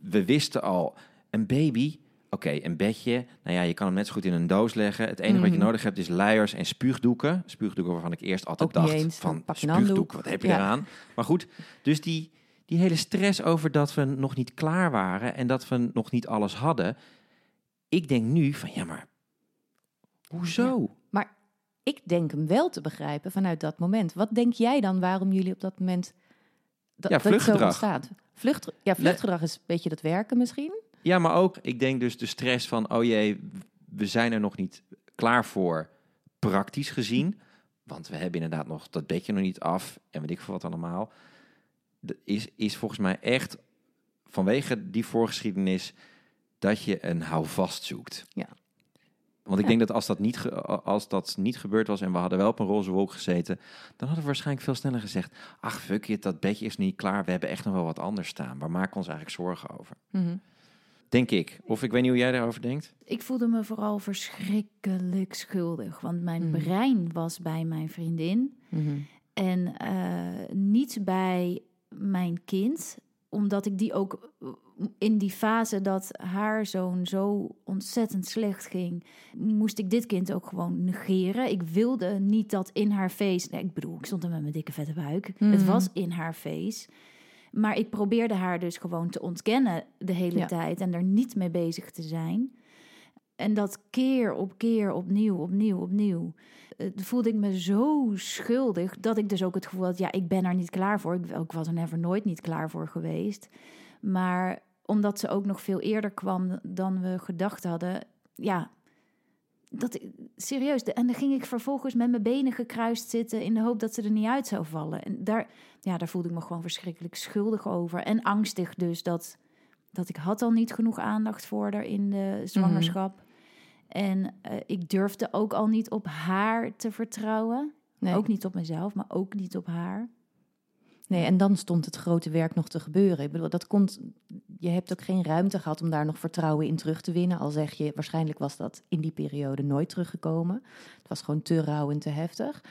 We wisten al, een baby, oké, een bedje. Nou ja, je kan hem net zo goed in een doos leggen. Het enige wat je Mhm. nodig hebt is luiers en spuugdoeken. Spuugdoeken waarvan ik eerst altijd dacht eens. van spuugdoek, wat heb je Ja. eraan? Maar goed, dus die, die hele stress over dat we nog niet klaar waren en dat we nog niet alles hadden. Ik denk nu van ja, maar hoezo? maar ik denk hem wel te begrijpen vanuit dat moment. Wat denk jij dan waarom jullie op dat moment dat, Ja, dat het zo vluchtgedrag. ontstaat? Vlucht, ja, vluchtgedrag is een beetje dat werken misschien. Ja, maar ook, ik denk dus de stress van, oh jee, we zijn er nog niet klaar voor, praktisch gezien. Want we hebben inderdaad nog dat bedje nog niet af en weet ik veel wat allemaal. Is, is volgens mij echt vanwege die voorgeschiedenis dat je een houvast zoekt. Ja. Want ik Ja. denk dat als dat, niet als dat niet gebeurd was en we hadden wel op een roze wolk gezeten, dan hadden we waarschijnlijk veel sneller gezegd: Ach, fuck it, dat bedje is niet klaar. We hebben echt nog wel wat anders staan. Waar maken we ons eigenlijk zorgen over? Mhm. Denk ik. Of ik weet niet hoe jij daarover denkt. Ik voelde me vooral verschrikkelijk schuldig. Want mijn Mhm. brein was bij mijn vriendin. Mhm. En eh, niet bij mijn kind, omdat ik die ook eh, in die fase dat haar zoon zo ontzettend slecht ging, moest ik dit kind ook gewoon negeren. Ik wilde niet dat in haar face. Nee, ik bedoel, ik stond er met mijn dikke vette buik. Het Mhm. was in haar face. Maar ik probeerde haar dus gewoon te ontkennen de hele Ja. tijd en er niet mee bezig te zijn. En dat keer op keer, opnieuw, opnieuw, opnieuw. eh, voelde ik me zo schuldig dat ik dus ook het gevoel had, ja, ik ben er niet klaar voor. Ik, ik was er never nooit niet klaar voor geweest. Maar omdat ze ook nog veel eerder kwam dan we gedacht hadden, ja, dat serieus. En dan ging ik vervolgens met mijn benen gekruist zitten in de hoop dat ze er niet uit zou vallen. En daar, ja, daar voelde ik me gewoon verschrikkelijk schuldig over. En angstig dus dat, dat ik had al niet genoeg aandacht voor haar in de zwangerschap. En eh, ik durfde ook al niet op haar te vertrouwen. Nee. Ook niet op mezelf, maar ook niet op haar. Nee, en dan stond het grote werk nog te gebeuren. Ik bedoel, dat komt, je hebt ook geen ruimte gehad om daar nog vertrouwen in terug te winnen. Al zeg je, waarschijnlijk was dat in die periode nooit teruggekomen. Het was gewoon te rauw en te heftig.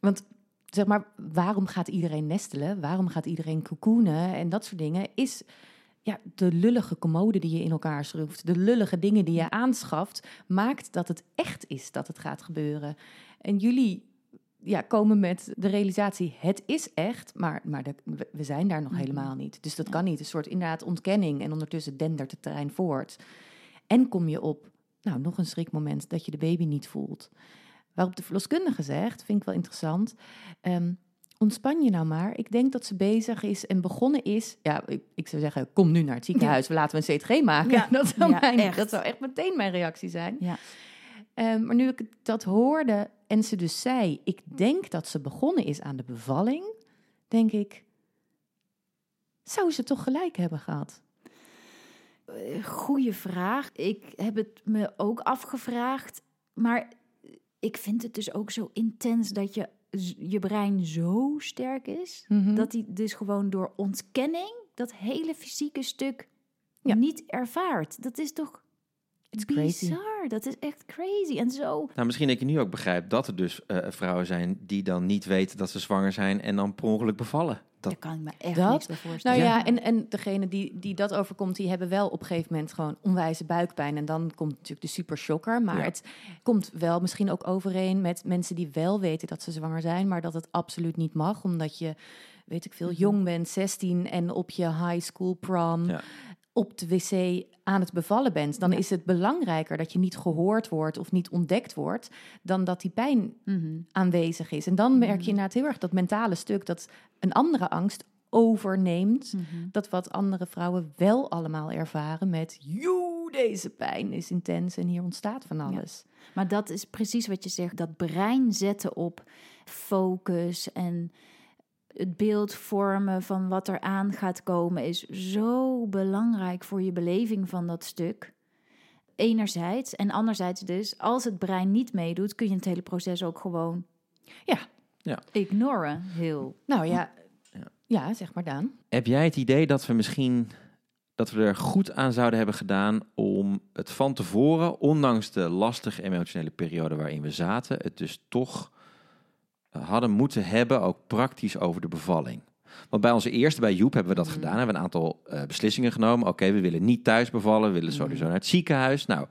Want zeg maar, waarom gaat iedereen nestelen? Waarom gaat iedereen cocoonen en dat soort dingen? Is ja, de lullige commode die je in elkaar schroeft, de lullige dingen die je aanschaft, maakt dat het echt is dat het gaat gebeuren. En jullie ja, komen met de realisatie, het is echt, maar, maar de- we- zijn daar nog Mhm. helemaal niet. Dus dat Ja. kan niet. Een soort inderdaad ontkenning en ondertussen dendert het terrein voort. En kom je op, nou, nog een schrikmoment dat je de baby niet voelt. Waarop de verloskundige zegt, vind ik wel interessant, ehm, ontspan je nou maar. Ik denk dat ze bezig is en begonnen is. Ja, ik, ik zou zeggen, kom nu naar het ziekenhuis, we laten we een CTG maken. Ja. Dat, zou Ja, mijn, echt. dat zou echt meteen mijn reactie zijn. Ja. Ehm, maar nu ik dat hoorde en ze dus zei, ik denk dat ze begonnen is aan de bevalling, denk ik, zou ze toch gelijk hebben gehad? Eh, Goeie vraag. Ik heb het me ook afgevraagd. Maar ik vind het dus ook zo intens dat je, je brein zo sterk is. Mhm. Dat hij dus gewoon door ontkenning dat hele fysieke stuk Ja. niet ervaart. Dat is toch It's crazy. bizar. Dat is echt crazy. En zo. Nou, misschien dat je nu ook begrijpt dat er dus eh, vrouwen zijn die dan niet weten dat ze zwanger zijn en dan per ongeluk bevallen. Dat, Daar kan ik me echt Dat? niks bij voorstellen. Nou ja, en, en degene die, die dat overkomt, die hebben wel op een gegeven moment gewoon onwijze buikpijn. En dan komt natuurlijk de super shocker. Maar Ja. het komt wel misschien ook overeen met mensen die wel weten dat ze zwanger zijn, maar dat het absoluut niet mag. Omdat je, weet ik veel, Mhm. jong bent, 16 en op je high school prom Ja. Op de wc aan het bevallen bent. Dan Ja. is het belangrijker dat je niet gehoord wordt of niet ontdekt wordt, dan dat die pijn Mhm. aanwezig is. En dan merk je Mhm. inderdaad heel erg dat mentale stuk, dat een andere angst overneemt. Mhm. Dat wat andere vrouwen wel allemaal ervaren met... joe, deze pijn is intens en hier ontstaat van alles. Maar dat is precies wat je zegt. Dat brein zetten op focus en het beeld vormen van wat er aan gaat komen is zo belangrijk voor je beleving van dat stuk. Enerzijds. En anderzijds dus, als het brein niet meedoet, kun je het hele proces ook gewoon Ja. Ja. ignoren. Heel. Nou ja, Ja. zeg maar Daan. Heb jij het idee dat we misschien dat we er goed aan zouden hebben gedaan om het van tevoren, ondanks de lastige emotionele periode waarin we zaten, het dus toch hadden moeten hebben, ook praktisch over de bevalling? Want bij onze eerste, bij Joep, hebben we dat Mhm. gedaan. Hebben we een aantal eh, beslissingen genomen. Oké, we willen niet thuis bevallen, we willen Mhm. sowieso naar het ziekenhuis. Nou,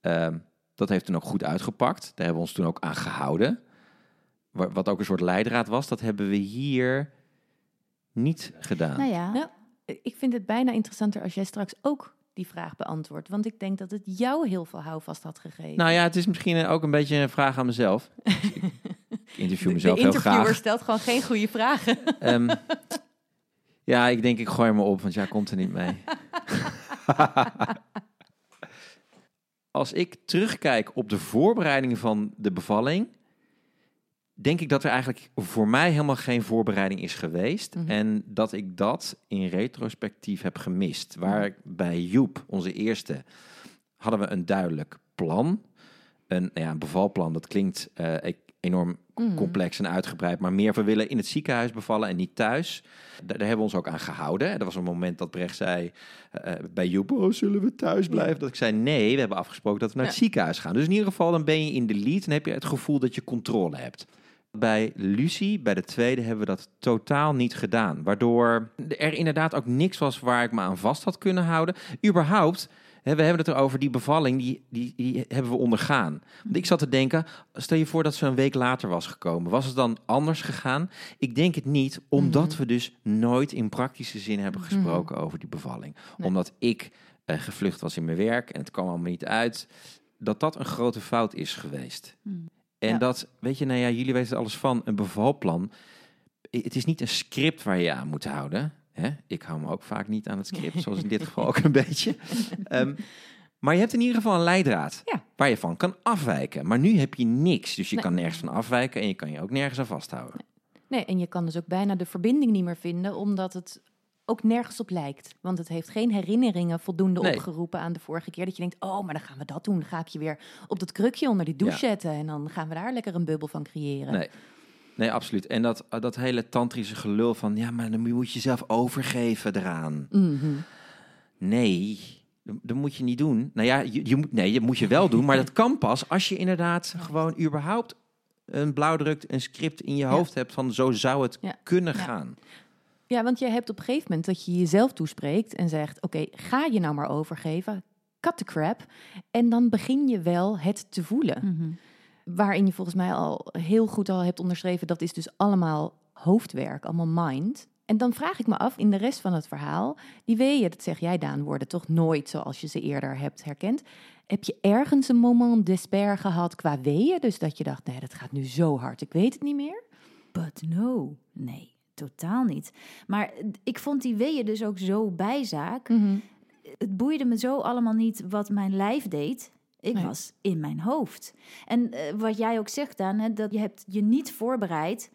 ehm, dat heeft toen ook goed uitgepakt. Daar hebben we ons toen ook aan gehouden. Wa- Wat ook een soort leidraad was, dat hebben we hier niet gedaan. Nou ja, Ja. Ik vind het bijna interessanter als jij straks ook die vraag beantwoordt. Want ik denk dat het jou heel veel houvast had gegeven. Nou ja, het is misschien ook een beetje een vraag aan mezelf. ik interview mezelf de heel interviewer graag. stelt gewoon geen goede vragen. Ehm, ja, ik denk ik gooi me op, want jij komt er niet mee. Als ik terugkijk op de voorbereiding van de bevalling, denk ik dat er eigenlijk voor mij helemaal geen voorbereiding is geweest. Mhm. En dat ik dat in retrospectief heb gemist. Waar bij Joep, onze eerste, hadden we een duidelijk plan. een, nou ja, een bevalplan. Dat klinkt eh, e- enorm Mhm. complex en uitgebreid. Maar meer, we willen in het ziekenhuis bevallen en niet thuis. Daar, daar hebben we ons ook aan gehouden. Er was een moment dat Brecht zei eh, bij Joep, oh, zullen we thuis blijven? Dat ik zei, nee, we hebben afgesproken dat we naar het ziekenhuis gaan. Dus in ieder geval, dan ben je in de lead en heb je het gevoel dat je controle hebt. Bij Lucie, bij de tweede, hebben we dat totaal niet gedaan. Waardoor er inderdaad ook niks was waar ik me aan vast had kunnen houden. Überhaupt, hè, we hebben het erover, die bevalling, die, die, die hebben we ondergaan. Want ik zat te denken, stel je voor dat ze een week later was gekomen. Was het dan anders gegaan? Ik denk het niet, omdat Mhm. we dus nooit in praktische zin hebben gesproken over die bevalling. Nee. Omdat ik eh, gevlucht was in mijn werk en het kwam allemaal niet uit. Dat dat een grote fout is geweest. Hmm. En Ja. dat, weet je, nou ja, jullie weten alles van, een bevalplan. Het is niet een script waar je aan moet houden. Hè? Ik hou me ook vaak niet aan het script, zoals in dit geval ook een beetje. Ehm, maar je hebt in ieder geval een leidraad Ja. waar je van kan afwijken. Maar nu heb je niks, dus je Nee. kan nergens van afwijken en je kan je ook nergens aan vasthouden. Nee, en je kan dus ook bijna de verbinding niet meer vinden, omdat het ook nergens op lijkt. Want het heeft geen herinneringen voldoende Nee. opgeroepen aan de vorige keer. Dat je denkt, oh, maar dan gaan we dat doen. Dan ga ik je weer op dat krukje onder die douche Ja. zetten. En dan gaan we daar lekker een bubbel van creëren. Nee. Nee, absoluut. En dat, dat hele tantrische gelul van, ja, maar dan moet je jezelf overgeven eraan. Mhm. Nee, dat, moet je niet doen. Nou ja, je, je moet, nee, dat moet je wel doen, maar dat kan pas als je inderdaad gewoon überhaupt een blauwdruk, een script in je Ja. hoofd hebt van zo zou het Ja. kunnen gaan. Ja, want je hebt op een gegeven moment dat je jezelf toespreekt en zegt: Oké, ga je nou maar overgeven. Cut the crap. En dan begin je wel het te voelen. Mhm. Waarin je volgens mij al heel goed al hebt onderschreven, dat is dus allemaal hoofdwerk, allemaal mind. En dan vraag ik me af in de rest van het verhaal, die weeën, dat zeg jij Daan, worden toch nooit zoals je ze eerder hebt herkend. Heb je ergens een moment despair gehad qua weeën? Dus dat je dacht, nee, dat gaat nu zo hard, ik weet het niet meer. But no. Nee, totaal niet. Maar ik vond die weeën dus ook zo bijzaak. Het boeide me zo allemaal niet wat mijn lijf deed. Ik Nee. was in mijn hoofd. En eh, wat jij ook zegt, Daan, hè, dat je hebt je niet voorbereid.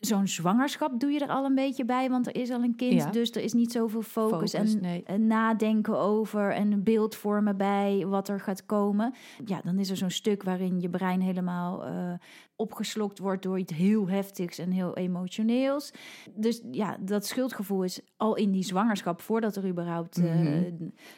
Zo'n zwangerschap doe je er al een beetje bij, want er is al een kind. Ja. Dus er is niet zoveel focus, Focus, en, nee. en nadenken over en een beeld vormen bij wat er gaat komen. Ja, dan is er zo'n stuk waarin je brein helemaal eh, opgeslokt wordt door iets heel heftigs en heel emotioneels. Dus ja, dat schuldgevoel is al in die zwangerschap, voordat er überhaupt Mhm.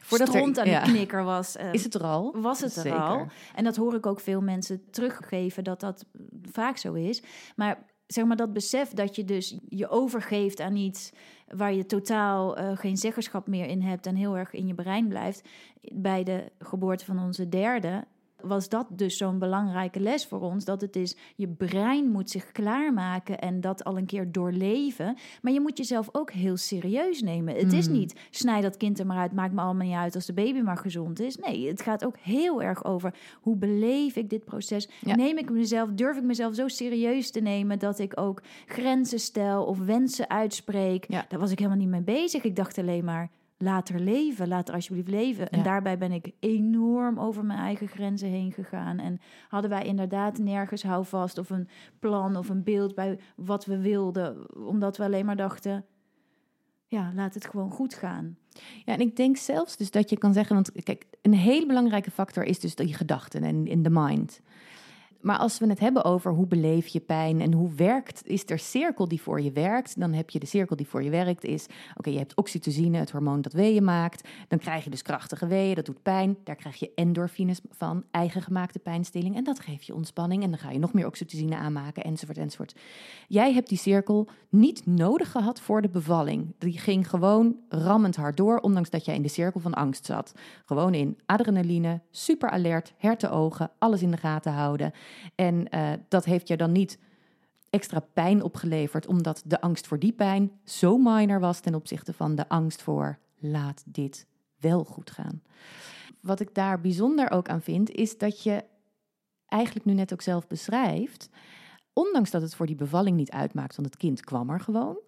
voordat Voordat er- aan ja. de knikker was. eh, Is het er al? was het er Zeker. al. En dat hoor ik ook veel mensen teruggeven dat dat vaak zo is. Maar zeg maar dat besef dat je dus je overgeeft aan iets waar je totaal eh, geen zeggenschap meer in hebt en heel erg in je brein blijft. Bij de geboorte van onze derde was dat dus zo'n belangrijke les voor ons. Dat het is, je brein moet zich klaarmaken en dat al een keer doorleven. Maar je moet jezelf ook heel serieus nemen. Het is Mm. niet, snij dat kind er maar uit, maakt me allemaal niet uit als de baby maar gezond is. Nee, het gaat ook heel erg over hoe beleef ik dit proces. Ja. Neem ik mezelf, durf ik mezelf zo serieus te nemen dat ik ook grenzen stel of wensen uitspreek. Ja. Daar was ik helemaal niet mee bezig. Ik dacht alleen maar, laat er leven, laat er alsjeblieft leven. En Ja. daarbij ben ik enorm over mijn eigen grenzen heen gegaan. En hadden wij inderdaad nergens houvast of een plan of een beeld bij wat we wilden. Omdat we alleen maar dachten, ja, laat het gewoon goed gaan. Ja, en ik denk zelfs dus dat je kan zeggen, want kijk, een hele belangrijke factor is dus die gedachten en in de mind. Maar als we het hebben over hoe beleef je pijn en hoe werkt, is er cirkel die voor je werkt. Dan heb je de cirkel die voor je werkt, is oké, je hebt oxytocine, het hormoon dat weeën maakt. Dan krijg je dus krachtige weeën, dat doet pijn. Daar krijg je endorfines van, eigen gemaakte pijnstilling. En dat geeft je ontspanning en dan ga je nog meer oxytocine aanmaken, enzovoort, enzovoort. Jij hebt die cirkel niet nodig gehad voor de bevalling. Die ging gewoon rammend hard door, ondanks dat jij in de cirkel van angst zat. Gewoon in adrenaline, super alert, hertenogen, alles in de gaten houden. En eh, dat heeft je dan niet extra pijn opgeleverd, omdat de angst voor die pijn zo minor was ten opzichte van de angst voor laat dit wel goed gaan. Wat ik daar bijzonder ook aan vind, is dat je eigenlijk nu net ook zelf beschrijft, ondanks dat het voor die bevalling niet uitmaakt, want het kind kwam er gewoon,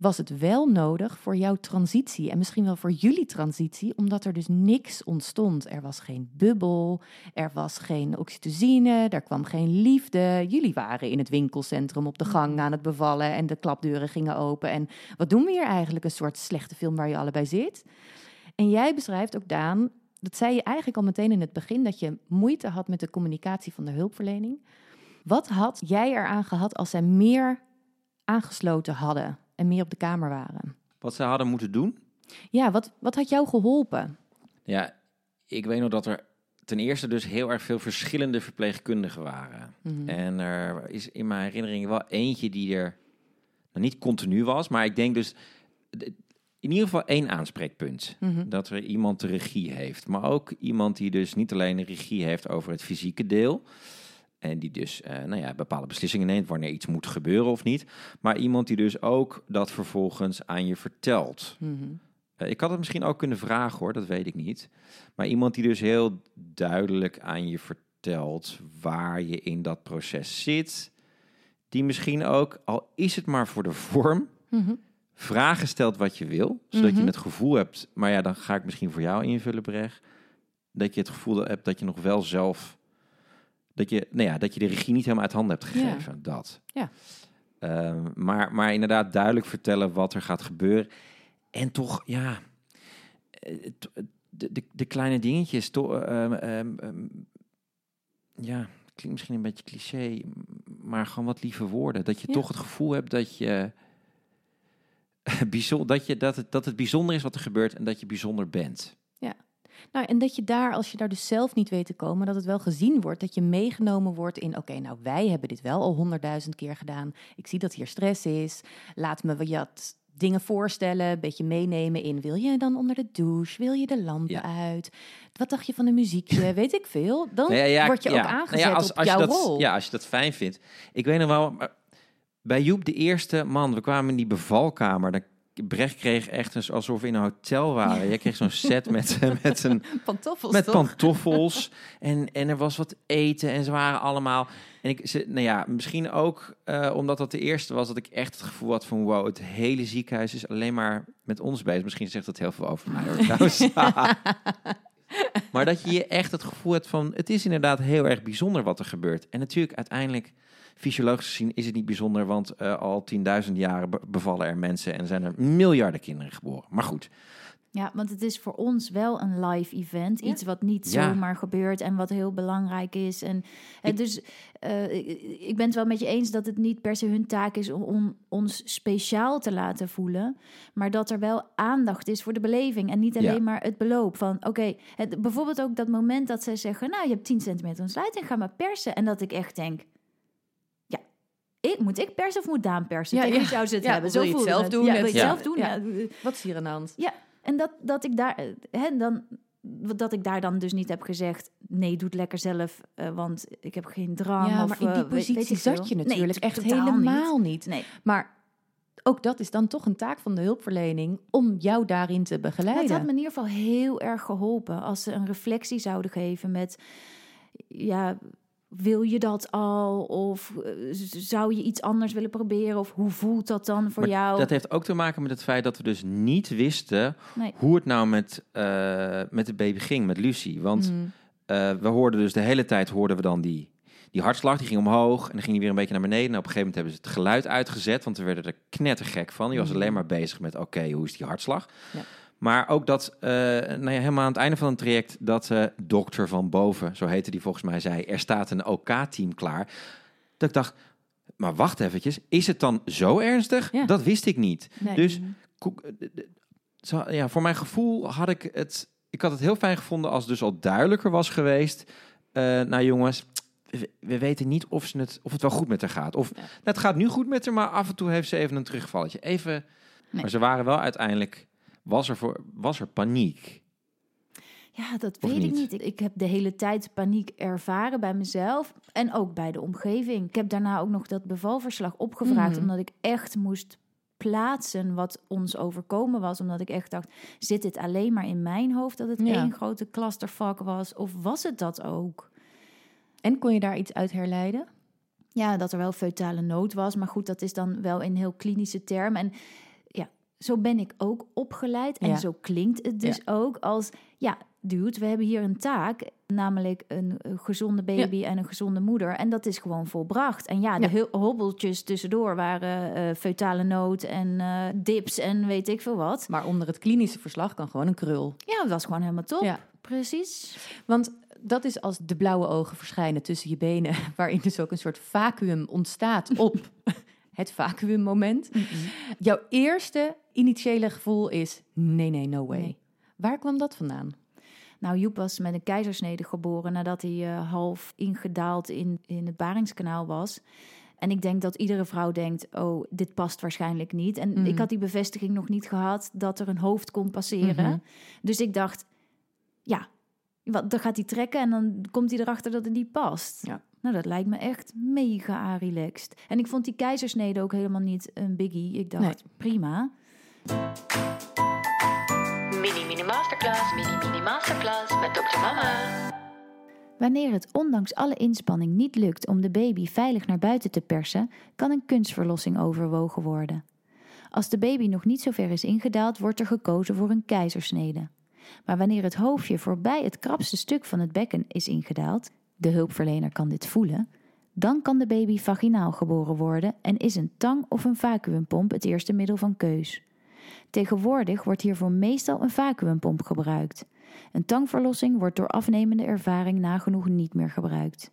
was het wel nodig voor jouw transitie en misschien wel voor jullie transitie, omdat er dus niks ontstond. Er was geen bubbel, er was geen oxytocine, er kwam geen liefde. Jullie waren in het winkelcentrum op de gang aan het bevallen en de klapdeuren gingen open. En wat doen we hier eigenlijk? Een soort slechte film waar je allebei zit. En jij beschrijft ook, Daan, dat zei je eigenlijk al meteen in het begin, dat je moeite had met de communicatie van de hulpverlening. Wat had jij eraan gehad als zij meer aangesloten hadden en meer op de kamer waren? Wat ze hadden moeten doen? Ja, wat, wat had jou geholpen? Ja, ik weet nog dat er ten eerste dus heel erg veel verschillende verpleegkundigen waren. Mhm. En er is in mijn herinnering wel eentje die er nou, niet continu was, maar ik denk dus in ieder geval één aanspreekpunt. Mhm. Dat er iemand de regie heeft, maar ook iemand die dus niet alleen de regie heeft over het fysieke deel. En die dus eh, nou ja, bepaalde beslissingen neemt wanneer iets moet gebeuren of niet. Maar iemand die dus ook dat vervolgens aan je vertelt. Mhm. Eh, ik had het misschien ook kunnen vragen hoor, dat weet ik niet. Maar iemand die dus heel duidelijk aan je vertelt waar je in dat proces zit. Die misschien ook, al is het maar voor de vorm, Mhm. vragen stelt wat je wil. Zodat Mhm. je het gevoel hebt, maar ja, dan ga ik misschien voor jou invullen, Brecht. Dat je het gevoel hebt dat je nog wel zelf, dat je, nou ja, dat je de regie niet helemaal uit handen hebt Ja. gegeven. Dat. Ja. Ehm, maar, maar inderdaad duidelijk vertellen wat er gaat gebeuren. En toch, ja, eh, t- de, de, de kleine dingetjes, toch, ehm, ehm, ehm, ja, klinkt misschien een beetje cliché, maar gewoon wat lieve woorden. Dat je Ja. toch het gevoel hebt dat je, bijzonder, dat, je dat, het, dat het bijzonder is wat er gebeurt en dat je bijzonder bent. Nou, en dat je daar, als je daar dus zelf niet weet te komen, dat het wel gezien wordt, dat je meegenomen wordt in, oké, nou wij hebben dit wel al honderdduizend keer gedaan. Ik zie dat hier stress is. Laat me wat dingen voorstellen, een beetje meenemen in, wil je dan onder de douche? Wil je de lampen Ja. uit? Wat dacht je van een muziekje? weet ik veel. Dan Nou ja, ja, word je ook Nou ja, aangezet als- op als jouw dat, rol. Ja, als je dat fijn vindt. Ik weet nog wel, maar bij Joep de eerste man, we kwamen in die bevalkamer. Dan Brecht kreeg echt een, alsof we in een hotel waren. Je kreeg zo'n set met, met, een, Pantoffels, met toch? pantoffels. En, en er was wat eten en ze waren allemaal... En ik, ze, nou ja, misschien ook eh, omdat dat de eerste was... dat ik echt het gevoel had van... wow, het hele ziekenhuis is alleen maar met ons bezig. Misschien zegt dat heel veel over mij hoor, maar dat je je echt het gevoel hebt van... het is inderdaad heel erg bijzonder wat er gebeurt. En natuurlijk uiteindelijk... Fysiologisch gezien is het niet bijzonder, want eh, al 10.000 jaren be- bevallen er mensen en zijn er miljarden kinderen geboren. Maar goed, Ja, want het is voor ons wel een live event. Ja. Iets wat niet Ja. zomaar gebeurt en wat heel belangrijk is. En eh, Ik- dus eh, ik, ben het wel met je eens dat het niet per se hun taak is om, om ons speciaal te laten voelen. Maar dat er wel aandacht is voor de beleving. En niet alleen Ja. maar het beloop van oké. het bijvoorbeeld ook dat moment dat zij zeggen: Nou, je hebt 10 centimeter ontsluiting, ga maar persen. En dat ik echt denk. Ik, moet ik persen of moet Daan persen? Ja, Tegen ja. het Ja, hebben? wil je het zelf doen? Ja, Het- wil je het zelf doen? Ja. Wat is hier aan de hand? Ja, en dat, dat, ik daar, hè, dan, dat ik daar dan dus niet heb gezegd... nee, doe het lekker zelf, eh, want ik heb geen drang. Ja, of, maar in die eh, weet- weet positie zat je natuurlijk echt helemaal niet. Nee, Maar ook dat is dan toch een taak van de hulpverlening om jou daarin te het begeleiden. had me in ieder geval heel erg geholpen... als ze een reflectie zouden geven met... ja, wil je dat al? Of eh, zou je iets anders willen proberen? Of hoe voelt dat dan voor Maar jou? Dat heeft ook te maken met het feit dat we dus niet wisten Nee. hoe het nou met, eh, met de baby ging, met Lucie. Want Mm. eh, we hoorden dus de hele tijd hoorden we dan die, die hartslag, die ging omhoog en dan ging die weer een beetje naar beneden. En op een gegeven moment hebben ze het geluid uitgezet, want we werden er knettergek van. Die was Mhm. alleen maar bezig met, oké, hoe is die hartslag? Ja. Maar ook dat, eh, nou ja, helemaal aan het einde van het traject, dat eh dokter van boven, zo heette die volgens mij, zei, er staat een OK-team klaar. Dat ik dacht, maar wacht eventjes, is het dan zo ernstig? Ja. Dat wist ik niet. Nee. Dus koek- eh, ja, voor mijn gevoel had ik het. Ik had het heel fijn gevonden als het dus al duidelijker was geweest. eh nou jongens, we, we weten niet of, ze het, of het wel goed met haar gaat. Of Ja. nou, het gaat nu goed met haar, maar af en toe heeft ze even een terugvalletje. Even. Nee. Maar ze waren wel uiteindelijk. Was er, voor, was er paniek? Ja, dat Of weet ik niet? Ik, heb de hele tijd paniek ervaren bij mezelf en ook bij de omgeving. Ik heb daarna ook nog dat bevalverslag opgevraagd, Mhm. omdat ik echt moest plaatsen wat ons overkomen was. Omdat ik echt dacht, zit dit alleen maar in mijn hoofd dat het Ja. één grote clusterfuck was? Of was het dat ook? En kon je daar iets uit herleiden? Ja, dat er wel feutale nood was. Maar goed, dat is dan wel in heel klinische termen. En zo ben ik ook opgeleid. En Ja. zo klinkt het dus ook als... Ja, dude, we hebben hier een taak. Namelijk een, gezonde baby en een gezonde moeder. En dat is gewoon volbracht. En ja, de hobbeltjes tussendoor waren eh feutale nood en eh, dips en weet ik veel wat. Maar onder het klinische verslag kan gewoon een krul. Ja, dat was gewoon helemaal top. Ja. precies. Want dat is als de blauwe ogen verschijnen tussen je benen, waarin dus ook een soort vacuüm ontstaat op het vacuümmoment. Jouw eerste initiële gevoel is: nee, nee, no way. Nee. Waar kwam dat vandaan? Nou, Joep was met een keizersnede geboren nadat hij eh, half ingedaald in, in het Baringskanaal was. En ik denk dat iedere vrouw denkt, oh, dit past waarschijnlijk niet. En Mhm. ik had die bevestiging nog niet gehad dat er een hoofd kon passeren. Mhm. Dus ik dacht, ja, wat, dan gaat hij trekken en dan komt hij erachter dat het niet past. Ja. Nou, dat lijkt me echt mega relaxed. En ik vond die keizersnede ook helemaal niet een biggie. Ik dacht, Nee. prima. Mini Mini Masterclass, Mini Mini Masterclass met Dr. Mama. Wanneer het ondanks alle inspanning niet lukt om de baby veilig naar buiten te persen, kan een kunstverlossing overwogen worden. Als de baby nog niet zo ver is ingedaald, wordt er gekozen voor een keizersnede. Maar wanneer het hoofdje voorbij het krapste stuk van het bekken is ingedaald, de hulpverlener kan dit voelen, dan kan de baby vaginaal geboren worden en is een tang of een vacuümpomp het eerste middel van keus. Tegenwoordig wordt hiervoor meestal een vacuümpomp gebruikt. Een tangverlossing wordt door afnemende ervaring nagenoeg niet meer gebruikt.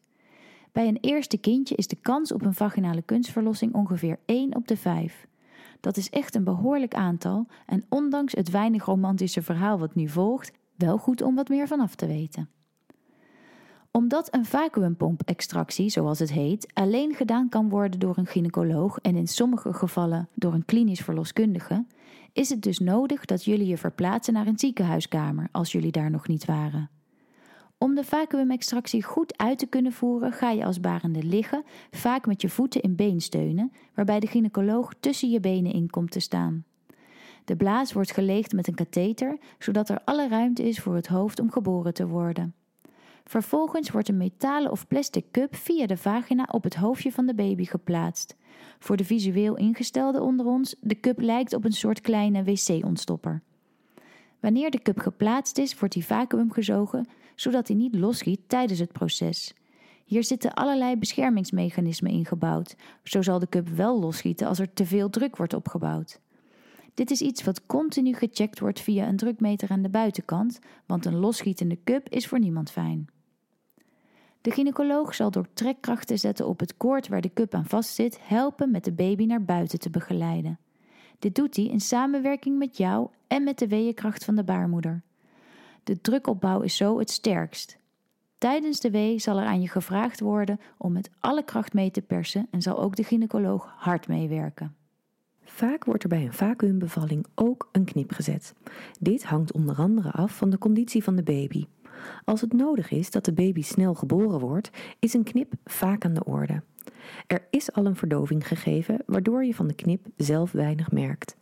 Bij een eerste kindje is de kans op een vaginale kunstverlossing ongeveer 1 op de 5. Dat is echt een behoorlijk aantal en ondanks het weinig romantische verhaal wat nu volgt, wel goed om wat meer vanaf te weten. Omdat een vacuümpomp-extractie, zoals het heet, alleen gedaan kan worden door een gynaecoloog en in sommige gevallen door een klinisch verloskundige, is het dus nodig dat jullie je verplaatsen naar een ziekenhuiskamer als jullie daar nog niet waren. Om de vacuümextractie goed uit te kunnen voeren, ga je als barende liggen, vaak met je voeten in beensteunen, waarbij de gynaecoloog tussen je benen in komt te staan. De blaas wordt geleegd met een katheter, zodat er alle ruimte is voor het hoofd om geboren te worden. Vervolgens wordt een metalen of plastic cup via de vagina op het hoofdje van de baby geplaatst. Voor de visueel ingestelde onder ons, de cup lijkt op een soort kleine wc-ontstopper. Wanneer de cup geplaatst is, wordt die vacuüm gezogen, zodat hij niet losschiet tijdens het proces. Hier zitten allerlei beschermingsmechanismen ingebouwd. Zo zal de cup wel losschieten als er te veel druk wordt opgebouwd. Dit is iets wat continu gecheckt wordt via een drukmeter aan de buitenkant, want een losschietende cup is voor niemand fijn. De gynaecoloog zal door trekkrachten zetten op het koord waar de cup aan vastzit helpen met de baby naar buiten te begeleiden. Dit doet hij in samenwerking met jou en met de weeënkracht van de baarmoeder. De drukopbouw is zo het sterkst. Tijdens de wee zal er aan je gevraagd worden om met alle kracht mee te persen en zal ook de gynaecoloog hard meewerken. Vaak wordt er bij een vacuümbevalling ook een knip gezet. Dit hangt onder andere af van de conditie van de baby. Als het nodig is dat de baby snel geboren wordt, is een knip vaak aan de orde. Er is al een verdoving gegeven, waardoor je van de knip zelf weinig merkt.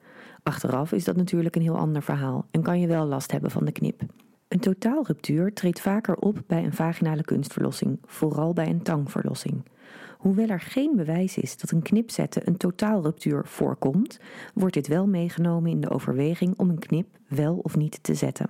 Achteraf is dat natuurlijk een heel ander verhaal en kan je wel last hebben van de knip. Een totaalruptuur treedt vaker op bij een vaginale kunstverlossing, vooral bij een tangverlossing. Hoewel er geen bewijs is dat een knip zetten een totaalruptuur voorkomt, wordt dit wel meegenomen in de overweging om een knip wel of niet te zetten.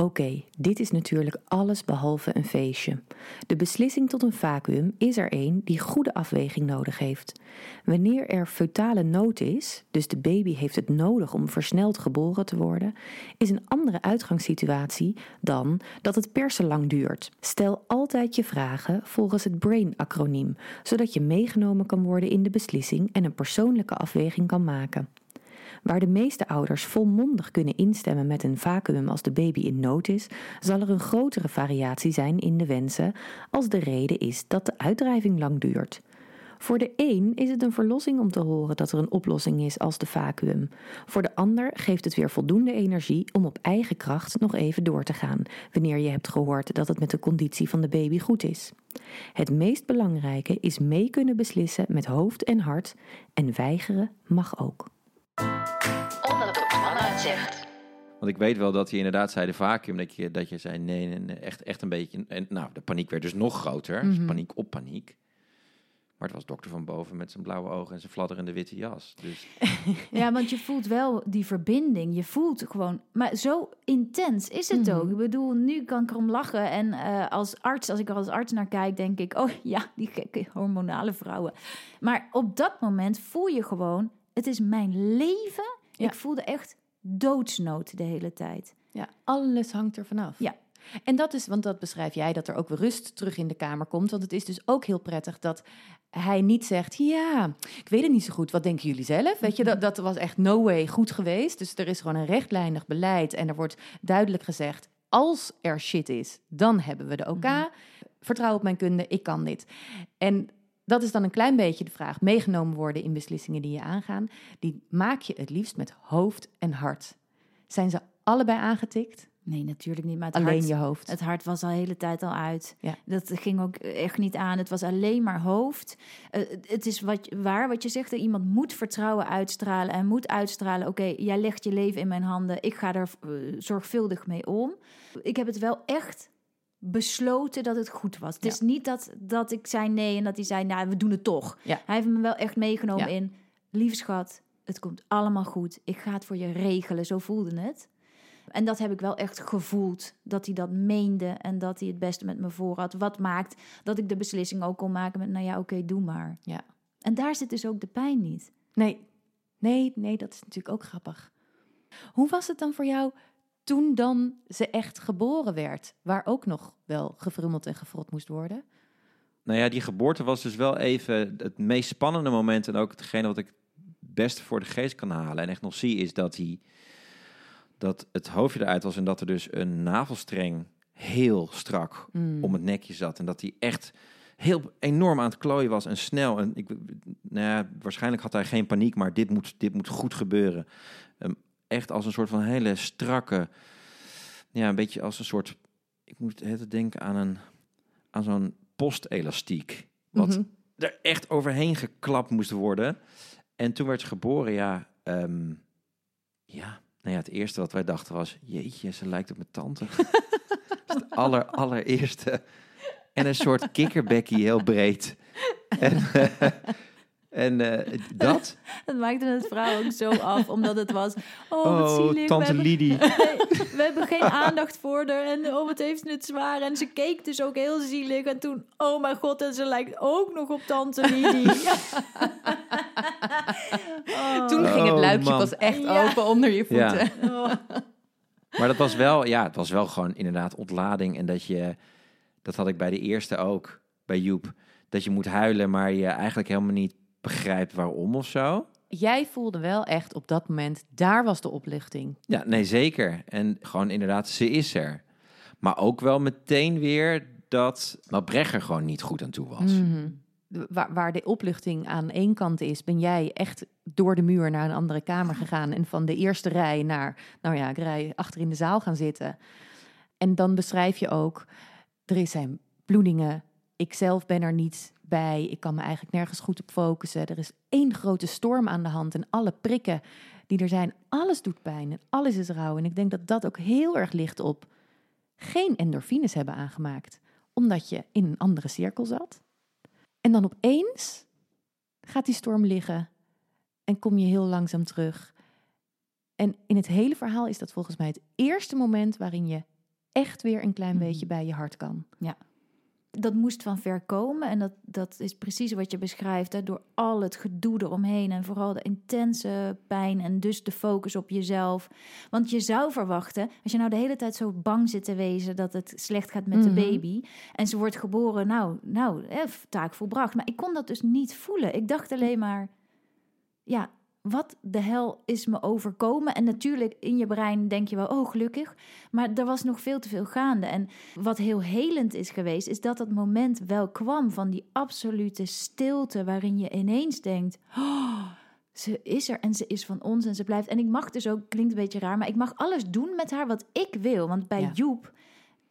Oké, dit is natuurlijk alles behalve een feestje. De beslissing tot een vacuüm is er een die goede afweging nodig heeft. Wanneer er fetale nood is, dus de baby heeft het nodig om versneld geboren te worden, is een andere uitgangssituatie dan dat het persen lang duurt. Stel altijd je vragen volgens het BRAIN-acroniem, zodat je meegenomen kan worden in de beslissing en een persoonlijke afweging kan maken. Waar de meeste ouders volmondig kunnen instemmen met een vacuüm als de baby in nood is, zal er een grotere variatie zijn in de wensen als de reden is dat de uitdrijving lang duurt. Voor de een is het een verlossing om te horen dat er een oplossing is als de vacuüm. Voor de ander geeft het weer voldoende energie om op eigen kracht nog even door te gaan, wanneer je hebt gehoord dat het met de conditie van de baby goed is. Het meest belangrijke is mee kunnen beslissen met hoofd en hart en weigeren mag ook. Zegt. Want ik weet wel dat hij inderdaad zei de vacuüm, dat je, dat je zei nee, nee, nee, echt, echt een beetje. En nou, de paniek werd dus nog groter. Dus Mhm. paniek op paniek. Maar het was dokter van boven met zijn blauwe ogen en zijn fladderende witte jas. Dus Ja, want je voelt wel die verbinding. Je voelt gewoon. Maar zo intens is het Mhm. ook. Ik bedoel, nu kan ik erom lachen. En eh, als arts, als ik er als arts naar kijk, denk ik: oh ja, die gekke hormonale vrouwen. Maar op dat moment voel je gewoon: het is mijn leven. Ja. Ik voelde echt doodsnood de hele tijd. Ja, alles hangt er vanaf. Ja. En dat is, want dat beschrijf jij, dat er ook weer rust terug in de kamer komt. Want het is dus ook heel prettig dat hij niet zegt: Ja, ik weet het niet zo goed, wat denken jullie zelf? Weet je, dat, dat was echt no way goed geweest. Dus er is gewoon een rechtlijnig beleid en er wordt duidelijk gezegd: Als er shit is, dan hebben we de OK. Vertrouw op mijn kunde, ik kan dit. En dat is dan een klein beetje de vraag: meegenomen worden in beslissingen die je aangaan. Die maak je het liefst met hoofd en hart. Zijn ze allebei aangetikt? Nee, natuurlijk niet. Maar het Alleen hart, je hoofd. Het hart was al de hele tijd al uit. Ja. Dat ging ook echt niet aan. Het was alleen maar hoofd. Eh, het is wat, waar wat je zegt. Dat iemand moet vertrouwen uitstralen. En moet uitstralen. Oké, jij legt je leven in mijn handen. Ik ga er eh, zorgvuldig mee om. Ik heb het wel echt besloten dat het goed was. Het Ja. is niet dat, dat ik zei nee en dat hij zei, nou, we doen het toch. Ja. Hij heeft me wel echt meegenomen Ja. in, lieve schat, het komt allemaal goed. Ik ga het voor je regelen. Zo voelde het. En dat heb ik wel echt gevoeld, dat hij dat meende en dat hij het beste met me voor had. Wat maakt dat ik de beslissing ook kon maken met, nou ja, oké, doe maar. Ja. En daar zit dus ook de pijn niet. Nee, nee, nee, dat is natuurlijk ook grappig. Hoe was het dan voor jou toen dan ze echt geboren werd? Waar ook nog wel gefrummeld en gefrot moest worden? Nou ja, die geboorte was dus wel even het meest spannende moment. En ook hetgene wat ik het beste voor de geest kan halen. En echt nog zie is dat, hij, dat het hoofdje eruit was. En dat er dus een navelstreng heel strak Mm. om het nekje zat. En dat hij echt heel enorm aan het klooien was en snel. En ik, nou ja, waarschijnlijk had hij geen paniek, maar dit moet, dit moet goed gebeuren. Ehm, echt als een soort van hele strakke, ja, een beetje als een soort, ik moet het denken aan een, aan zo'n postelastiek. Wat Mhm. er echt overheen geklapt moest worden. En toen werd ze geboren, ja, ehm, ja, nou ja, het eerste wat wij dachten was, jeetje, ze lijkt op mijn tante. Dat is het aller, allereerste. En een soort kikkerbekkie, heel breed. En, en eh, dat, Dat maakte het vrouw ook zo af, omdat het was, oh, wat oh, zielig. we tante hebben- Lidie. We hebben geen aandacht voor haar. En oh, wat heeft ze het zwaar. En ze keek dus ook heel zielig. En toen, oh mijn god, en ze lijkt ook nog op tante Lidie. Oh. Toen ging het Oh, luikje pas echt Ja. open onder je voeten. Oh. Maar dat was wel, ja, het was wel gewoon inderdaad ontlading. En dat je, dat had ik bij de eerste ook, bij Joep. Dat je moet huilen, maar je eigenlijk helemaal niet begrijpt waarom of zo. Jij voelde wel echt op dat moment, daar was de opluchting. Ja, nee, zeker. En gewoon inderdaad, ze is er. Maar ook wel meteen weer dat, dat Brecher gewoon niet goed aan toe was. Mhm. Waar, waar de opluchting aan één kant is, ben jij echt door de muur naar een andere kamer gegaan. En van de eerste rij naar, nou ja, ik rij achter in de zaal gaan zitten. En dan beschrijf je ook, er zijn bloedingen. Ik zelf ben er niet bij. Ik kan me eigenlijk nergens goed op focussen. Er is één grote storm aan de hand en alle prikken die er zijn, alles doet pijn en alles is rauw. En ik denk dat dat ook heel erg ligt op geen endorfines hebben aangemaakt, omdat je in een andere cirkel zat. En dan opeens gaat die storm liggen en kom je heel langzaam terug. En in het hele verhaal is dat volgens mij het eerste moment waarin je echt weer een klein Mhm. beetje bij je hart kan. Dat moest van ver komen. En dat, dat is precies wat je beschrijft. Hè? Door al het gedoe eromheen. En vooral de intense pijn. En dus de focus op jezelf. Want je zou verwachten. Als je nou de hele tijd zo bang zit te wezen. dat het slecht gaat met de Mhm. baby. En ze wordt geboren. Nou, nou hè, taak volbracht. Maar ik kon dat dus niet voelen. Ik dacht alleen maar. Ja, wat de hel is me overkomen? En natuurlijk in je brein denk je wel, oh gelukkig. Maar er was nog veel te veel gaande. En wat heel helend is geweest, is dat dat moment wel kwam van die absolute stilte, waarin je ineens denkt, oh, ze is er en ze is van ons en ze blijft. En ik mag dus ook, klinkt een beetje raar, maar ik mag alles doen met haar wat ik wil. Want bij Ja. Joep,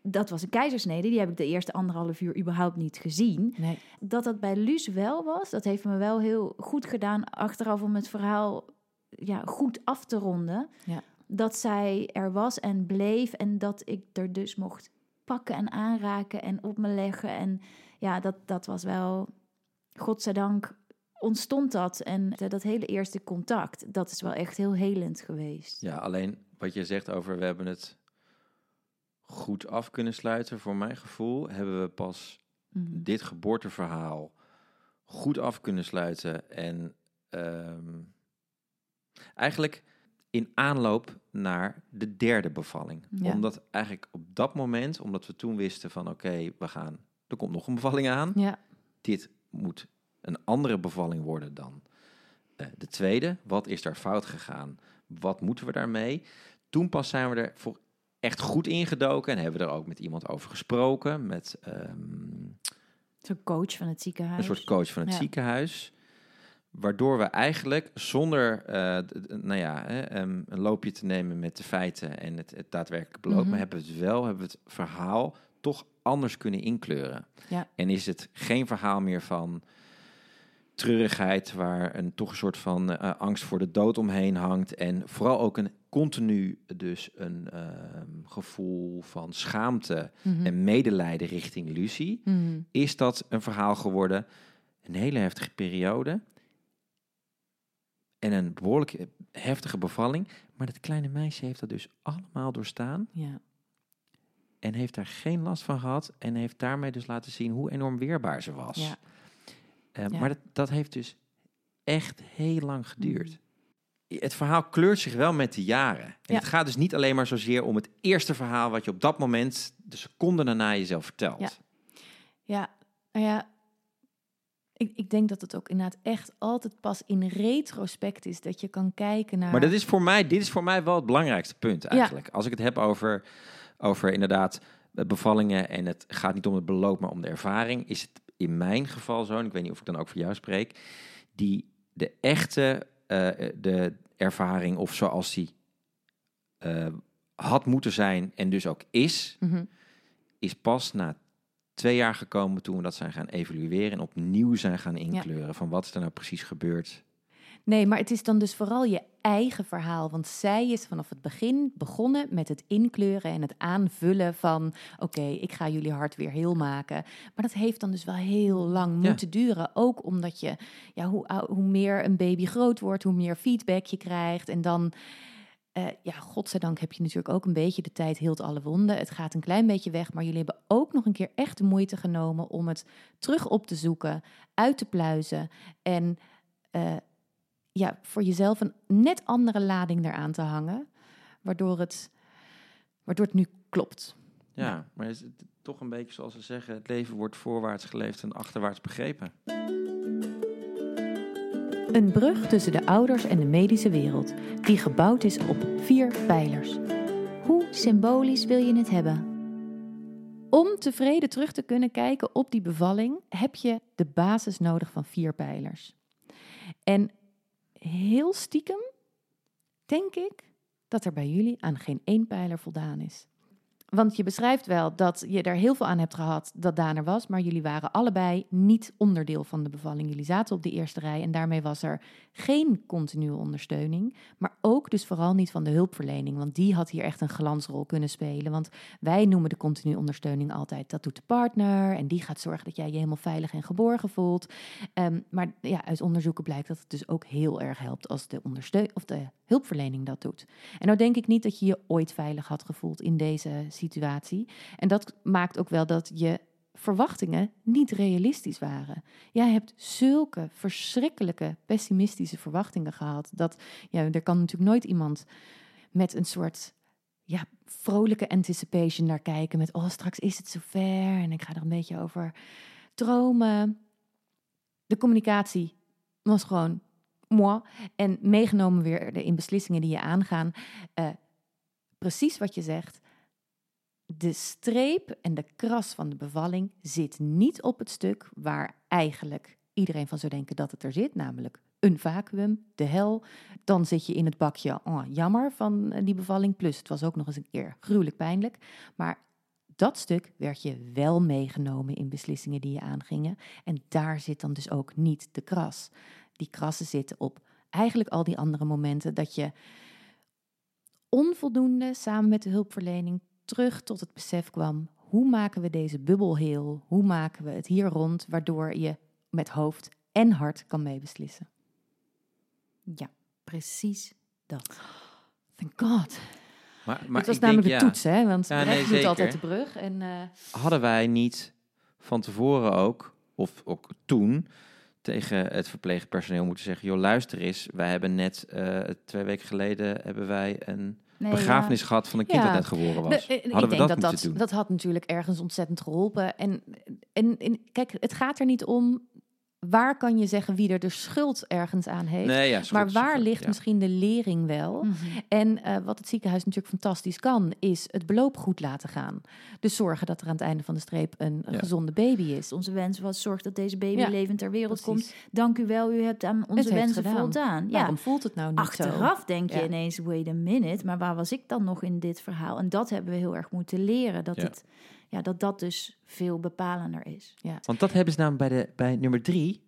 dat was een keizersnede, die heb ik de eerste anderhalf uur überhaupt niet gezien. Nee. Dat dat bij Luus wel was, dat heeft me wel heel goed gedaan achteraf om het verhaal ja, goed af te ronden. Ja. Dat zij er was en bleef en dat ik er dus mocht pakken en aanraken en op me leggen. En ja, dat, dat was wel, godzijdank ontstond dat. En dat hele eerste contact, dat is wel echt heel helend geweest. Ja, alleen wat je zegt over we hebben het goed af kunnen sluiten, voor mijn gevoel, hebben we pas Mhm. dit geboorteverhaal goed af kunnen sluiten. En ehm, eigenlijk, in aanloop naar de derde bevalling. Ja. Omdat eigenlijk op dat moment, omdat we toen wisten van oké, we gaan, er komt nog een bevalling aan. Ja, Dit moet een andere bevalling worden dan eh, de tweede. Wat is daar fout gegaan? Wat moeten we daarmee? Toen pas zijn we er voor echt goed ingedoken en hebben we er ook met iemand over gesproken, met ehm, Zo'n coach van het ziekenhuis. een soort coach van het Ja. ziekenhuis. Waardoor we eigenlijk zonder eh, nou ja, hè, ehm, een loopje te nemen met de feiten en het, het daadwerkelijk beloop, Mhm. maar hebben we het wel, hebben we het verhaal toch anders kunnen inkleuren. Ja. En is het geen verhaal meer van treurigheid, waar een toch een soort van eh, angst voor de dood omheen hangt. En vooral ook een continu dus een ehm, gevoel van schaamte Mhm. en medelijden richting Lucie Mhm. is dat een verhaal geworden. Een hele heftige periode. En een behoorlijk eh, heftige bevalling. Maar dat kleine meisje heeft dat dus allemaal doorstaan. ja. En heeft daar geen last van gehad. En heeft daarmee dus laten zien hoe enorm weerbaar ze was. Ja. Eh, Ja. Maar dat, dat heeft dus echt heel lang geduurd. Het verhaal kleurt zich wel met de jaren. En Ja. het gaat dus niet alleen maar zozeer om het eerste verhaal... wat je op dat moment, de seconde daarna jezelf vertelt. Ja. Ja, nou ja, ik, ik denk dat het ook inderdaad echt altijd pas in retrospect is dat je kan kijken naar. Maar dat is voor mij, dit is voor mij wel het belangrijkste punt eigenlijk. Als ik het heb over, over inderdaad eh, bevallingen en het gaat niet om het beloop, maar om de ervaring, is het in mijn geval zo, en ik weet niet of ik dan ook voor jou spreek, die de echte de ervaring of zoals die eh, had moeten zijn en dus ook is, Mhm. is pas na twee jaar gekomen toen we dat zijn gaan evalueren en opnieuw zijn gaan inkleuren van wat is er nou precies gebeurd. Nee, maar het is dan dus vooral je eigen verhaal. Want zij is vanaf het begin begonnen met het inkleuren en het aanvullen van... oké, ik ga jullie hart weer heel maken. Maar dat heeft dan dus wel heel lang Ja. moeten duren. Ook omdat je, ja, hoe, hoe meer een baby groot wordt, hoe meer feedback je krijgt. En dan, eh, ja, godzijdank heb je natuurlijk ook een beetje de tijd heelt alle wonden. Het gaat een klein beetje weg, maar jullie hebben ook nog een keer echt de moeite genomen... om het terug op te zoeken, uit te pluizen en... eh, ja, voor jezelf een net andere lading eraan te hangen, waardoor het, waardoor het nu klopt. Ja, maar is het toch een beetje zoals ze zeggen: het leven wordt voorwaarts geleefd en achterwaarts begrepen. Een brug tussen de ouders en de medische wereld, die gebouwd is op vier pijlers. Hoe symbolisch wil je het hebben? Om tevreden terug te kunnen kijken op die bevalling, heb je de basis nodig van vier pijlers. En heel stiekem denk ik dat er bij jullie aan geen één pijler voldaan is. Want je beschrijft wel dat je er heel veel aan hebt gehad dat Daan er was, maar jullie waren allebei niet onderdeel van de bevalling. Jullie zaten op de eerste rij en daarmee was er geen continue ondersteuning, maar ook dus vooral niet van de hulpverlening, want die had hier echt een glansrol kunnen spelen. Want wij noemen de continue ondersteuning altijd dat doet de partner en die gaat zorgen dat jij je helemaal veilig en geborgen voelt. Ehm, maar ja, uit onderzoeken blijkt dat het dus ook heel erg helpt als de, of de hulpverlening dat doet. En nou denk ik niet dat je je ooit veilig had gevoeld in deze situatie. En dat maakt ook wel dat je verwachtingen niet realistisch waren. Jij hebt zulke verschrikkelijke pessimistische verwachtingen gehad. Dat ja, er kan natuurlijk nooit iemand met een soort ja, vrolijke anticipation naar kijken. Met oh, straks is het zover en ik ga er een beetje over dromen. De communicatie was gewoon moi. En meegenomen weer in beslissingen die je aangaan. Eh, precies wat je zegt. De streep en de kras van de bevalling zit niet op het stuk waar eigenlijk iedereen van zou denken dat het er zit, namelijk een vacuüm, de hel. Dan zit je in het bakje, oh, jammer van eh, die bevalling. Plus, het was ook nog eens een keer gruwelijk pijnlijk. Maar dat stuk werd je wel meegenomen in beslissingen die je aangingen. En daar zit dan dus ook niet de kras. Die krassen zitten op eigenlijk al die andere momenten dat je onvoldoende samen met de hulpverlening terug tot het besef kwam: hoe maken we deze bubbel heel? Hoe maken we het hier rond, waardoor je met hoofd en hart kan meebeslissen? Ja, precies dat. Thank God. Maar, maar het was ik namelijk denk, de ja, toets, hè? Want Ja, nee, doet altijd de brug. En, eh, Hadden wij niet van tevoren ook, of ook toen, tegen het verpleegpersoneel moeten zeggen... joh, luister eens, wij hebben net eh, twee weken geleden... hebben wij een Nee, begrafenis gehad van een kind dat net geboren was. De- eh, ik Hadden we denk dat, dat moeten dat, doen? dat had natuurlijk ergens ontzettend geholpen. En, en, en kijk, het gaat er niet om waar kan je zeggen wie er de schuld ergens aan heeft. nee, ja, is maar waar ligt ja. misschien de lering wel? Mhm. En eh, wat het ziekenhuis natuurlijk fantastisch kan, is het beloop goed laten gaan. Dus zorgen dat er aan het einde van de streep een, Ja. gezonde baby is. Onze wens was zorg dat deze baby Ja, levend ter wereld komt. Dank u wel, u hebt aan onze wensen gedaan. voldaan. Ja. Waarom voelt het nou niet zo? Achteraf denk je Ja. ineens, wait a minute, maar waar was ik dan nog in dit verhaal? En dat hebben we heel erg moeten leren, dat Ja. het, ja, dat, dat dus veel bepalender is. Want dat hebben ze namelijk bij, de, bij nummer drie...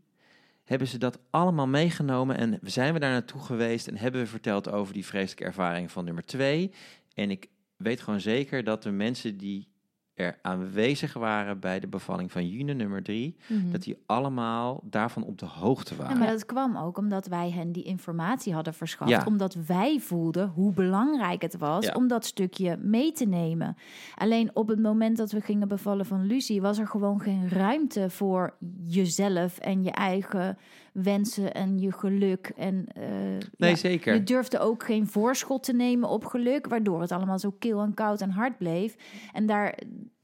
hebben ze dat allemaal meegenomen... en zijn we daar naartoe geweest... en hebben we verteld over die vreselijke ervaring van nummer twee. En ik weet gewoon zeker dat de mensen die er aanwezig waren... bij de bevalling van June nummer drie... Mhm. dat die allemaal daarvan op de hoogte Ja, waren. maar dat kwam ook omdat wij hen die informatie hadden verschaft. Ja. Omdat wij voelden hoe belangrijk het was Ja. om dat stukje mee te nemen. Alleen op het moment dat we gingen bevallen van Lucie... was er gewoon geen ruimte voor jezelf en je eigen wensen en je geluk. En, eh, nee, ja, zeker. Je durfde ook geen voorschot te nemen op geluk, waardoor het allemaal zo kil en koud en hard bleef. En daar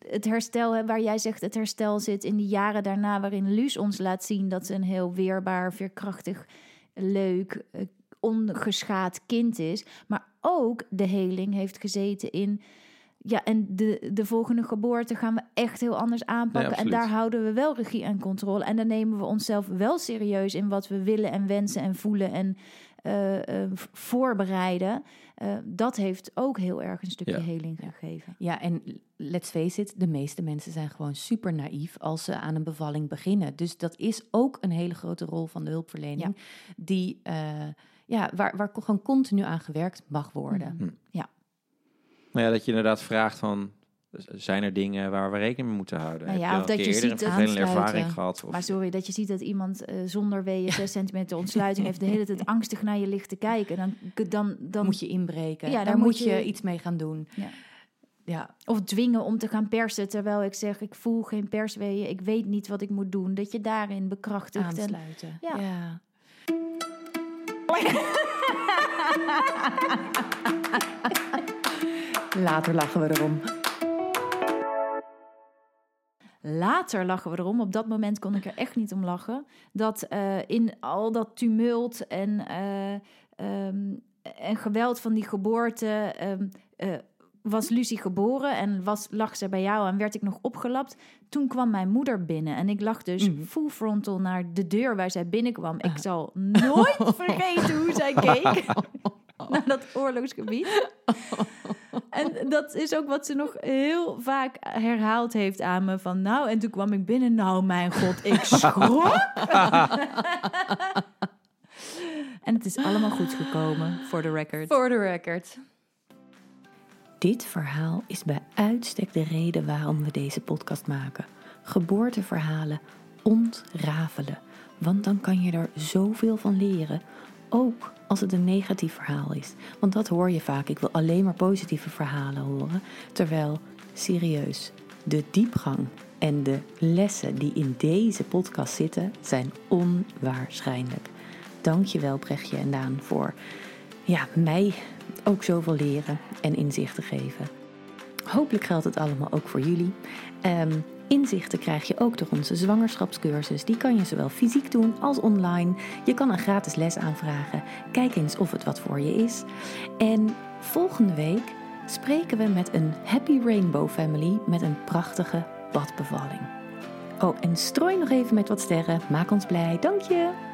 het herstel, waar jij zegt, het herstel zit in die jaren daarna, waarin Luus ons laat zien dat ze een heel weerbaar, veerkrachtig, leuk, eh, ongeschaad kind is. Maar ook de heling heeft gezeten in. Ja, en de, de volgende geboorte gaan we echt heel anders aanpakken. en daar houden we wel regie en controle. En dan nemen we onszelf wel serieus in wat we willen en wensen en voelen en eh, eh, voorbereiden. Eh, dat heeft ook heel erg een stukje Ja. heling gegeven. Ja, en let's face it, de meeste mensen zijn gewoon super naïef als ze aan een bevalling beginnen. Dus dat is ook een hele grote rol van de hulpverlening, die, eh, ja, waar, waar gewoon continu aan gewerkt mag worden. Mhm. Nou ja, dat je inderdaad vraagt van... zijn er dingen waar we rekening mee moeten houden? Nou ja, Heb je of dat je keer eerder ziet een vervelende ervaring gehad? Of, Maar sorry, dat je ziet dat iemand eh, zonder weeën 6 centimeter ontsluiting heeft... de hele tijd angstig naar je ligt te kijken. Dan, dan, dan moet je inbreken. Ja, daar daar moet je, je- iets mee gaan doen. Ja. Ja, Of dwingen om te gaan persen, terwijl ik zeg... ik voel geen persweeën, ik weet niet wat ik moet doen. Dat je daarin bekrachtigt. En, aansluiten. Ja. ja. Later lachen we erom. Later lachen we erom. Op dat moment kon ik er echt niet om lachen. Dat eh, in al dat tumult en, eh, ehm, en geweld van die geboorte... ehm, eh, was Lucie geboren en was, lag ze bij jou en werd ik nog opgelapt. Toen kwam mijn moeder binnen en ik lag dus Mhm. full frontal naar de deur waar zij binnenkwam. Ik zal nooit vergeten hoe zij keek naar dat oorlogsgebied. En dat is ook wat ze nog heel vaak herhaald heeft aan me. Van nou, en toen kwam ik binnen. Nou, mijn god, ik schrok. en het is allemaal goed gekomen, voor de record. For the record. Dit verhaal is bij uitstek de reden waarom we deze podcast maken. Geboorteverhalen ontrafelen. Want dan kan je er zoveel van leren. Ook als het een negatief verhaal is. Want dat hoor je vaak. Ik wil alleen maar positieve verhalen horen. Terwijl, serieus, de diepgang en de lessen die in deze podcast zitten zijn onwaarschijnlijk. Dank je wel, Brechtje en Daan, voor ja, mij ook zoveel leren en inzichten geven. Hopelijk geldt het allemaal ook voor jullie. Ehm, inzichten krijg je ook door onze zwangerschapscursus. Die kan je zowel fysiek doen als online. Je kan een gratis les aanvragen. Kijk eens of het wat voor je is. En volgende week spreken we met een Happy Rainbow Family met een prachtige badbevalling. Oh, en strooi nog even met wat sterren. Maak ons blij. Dank je!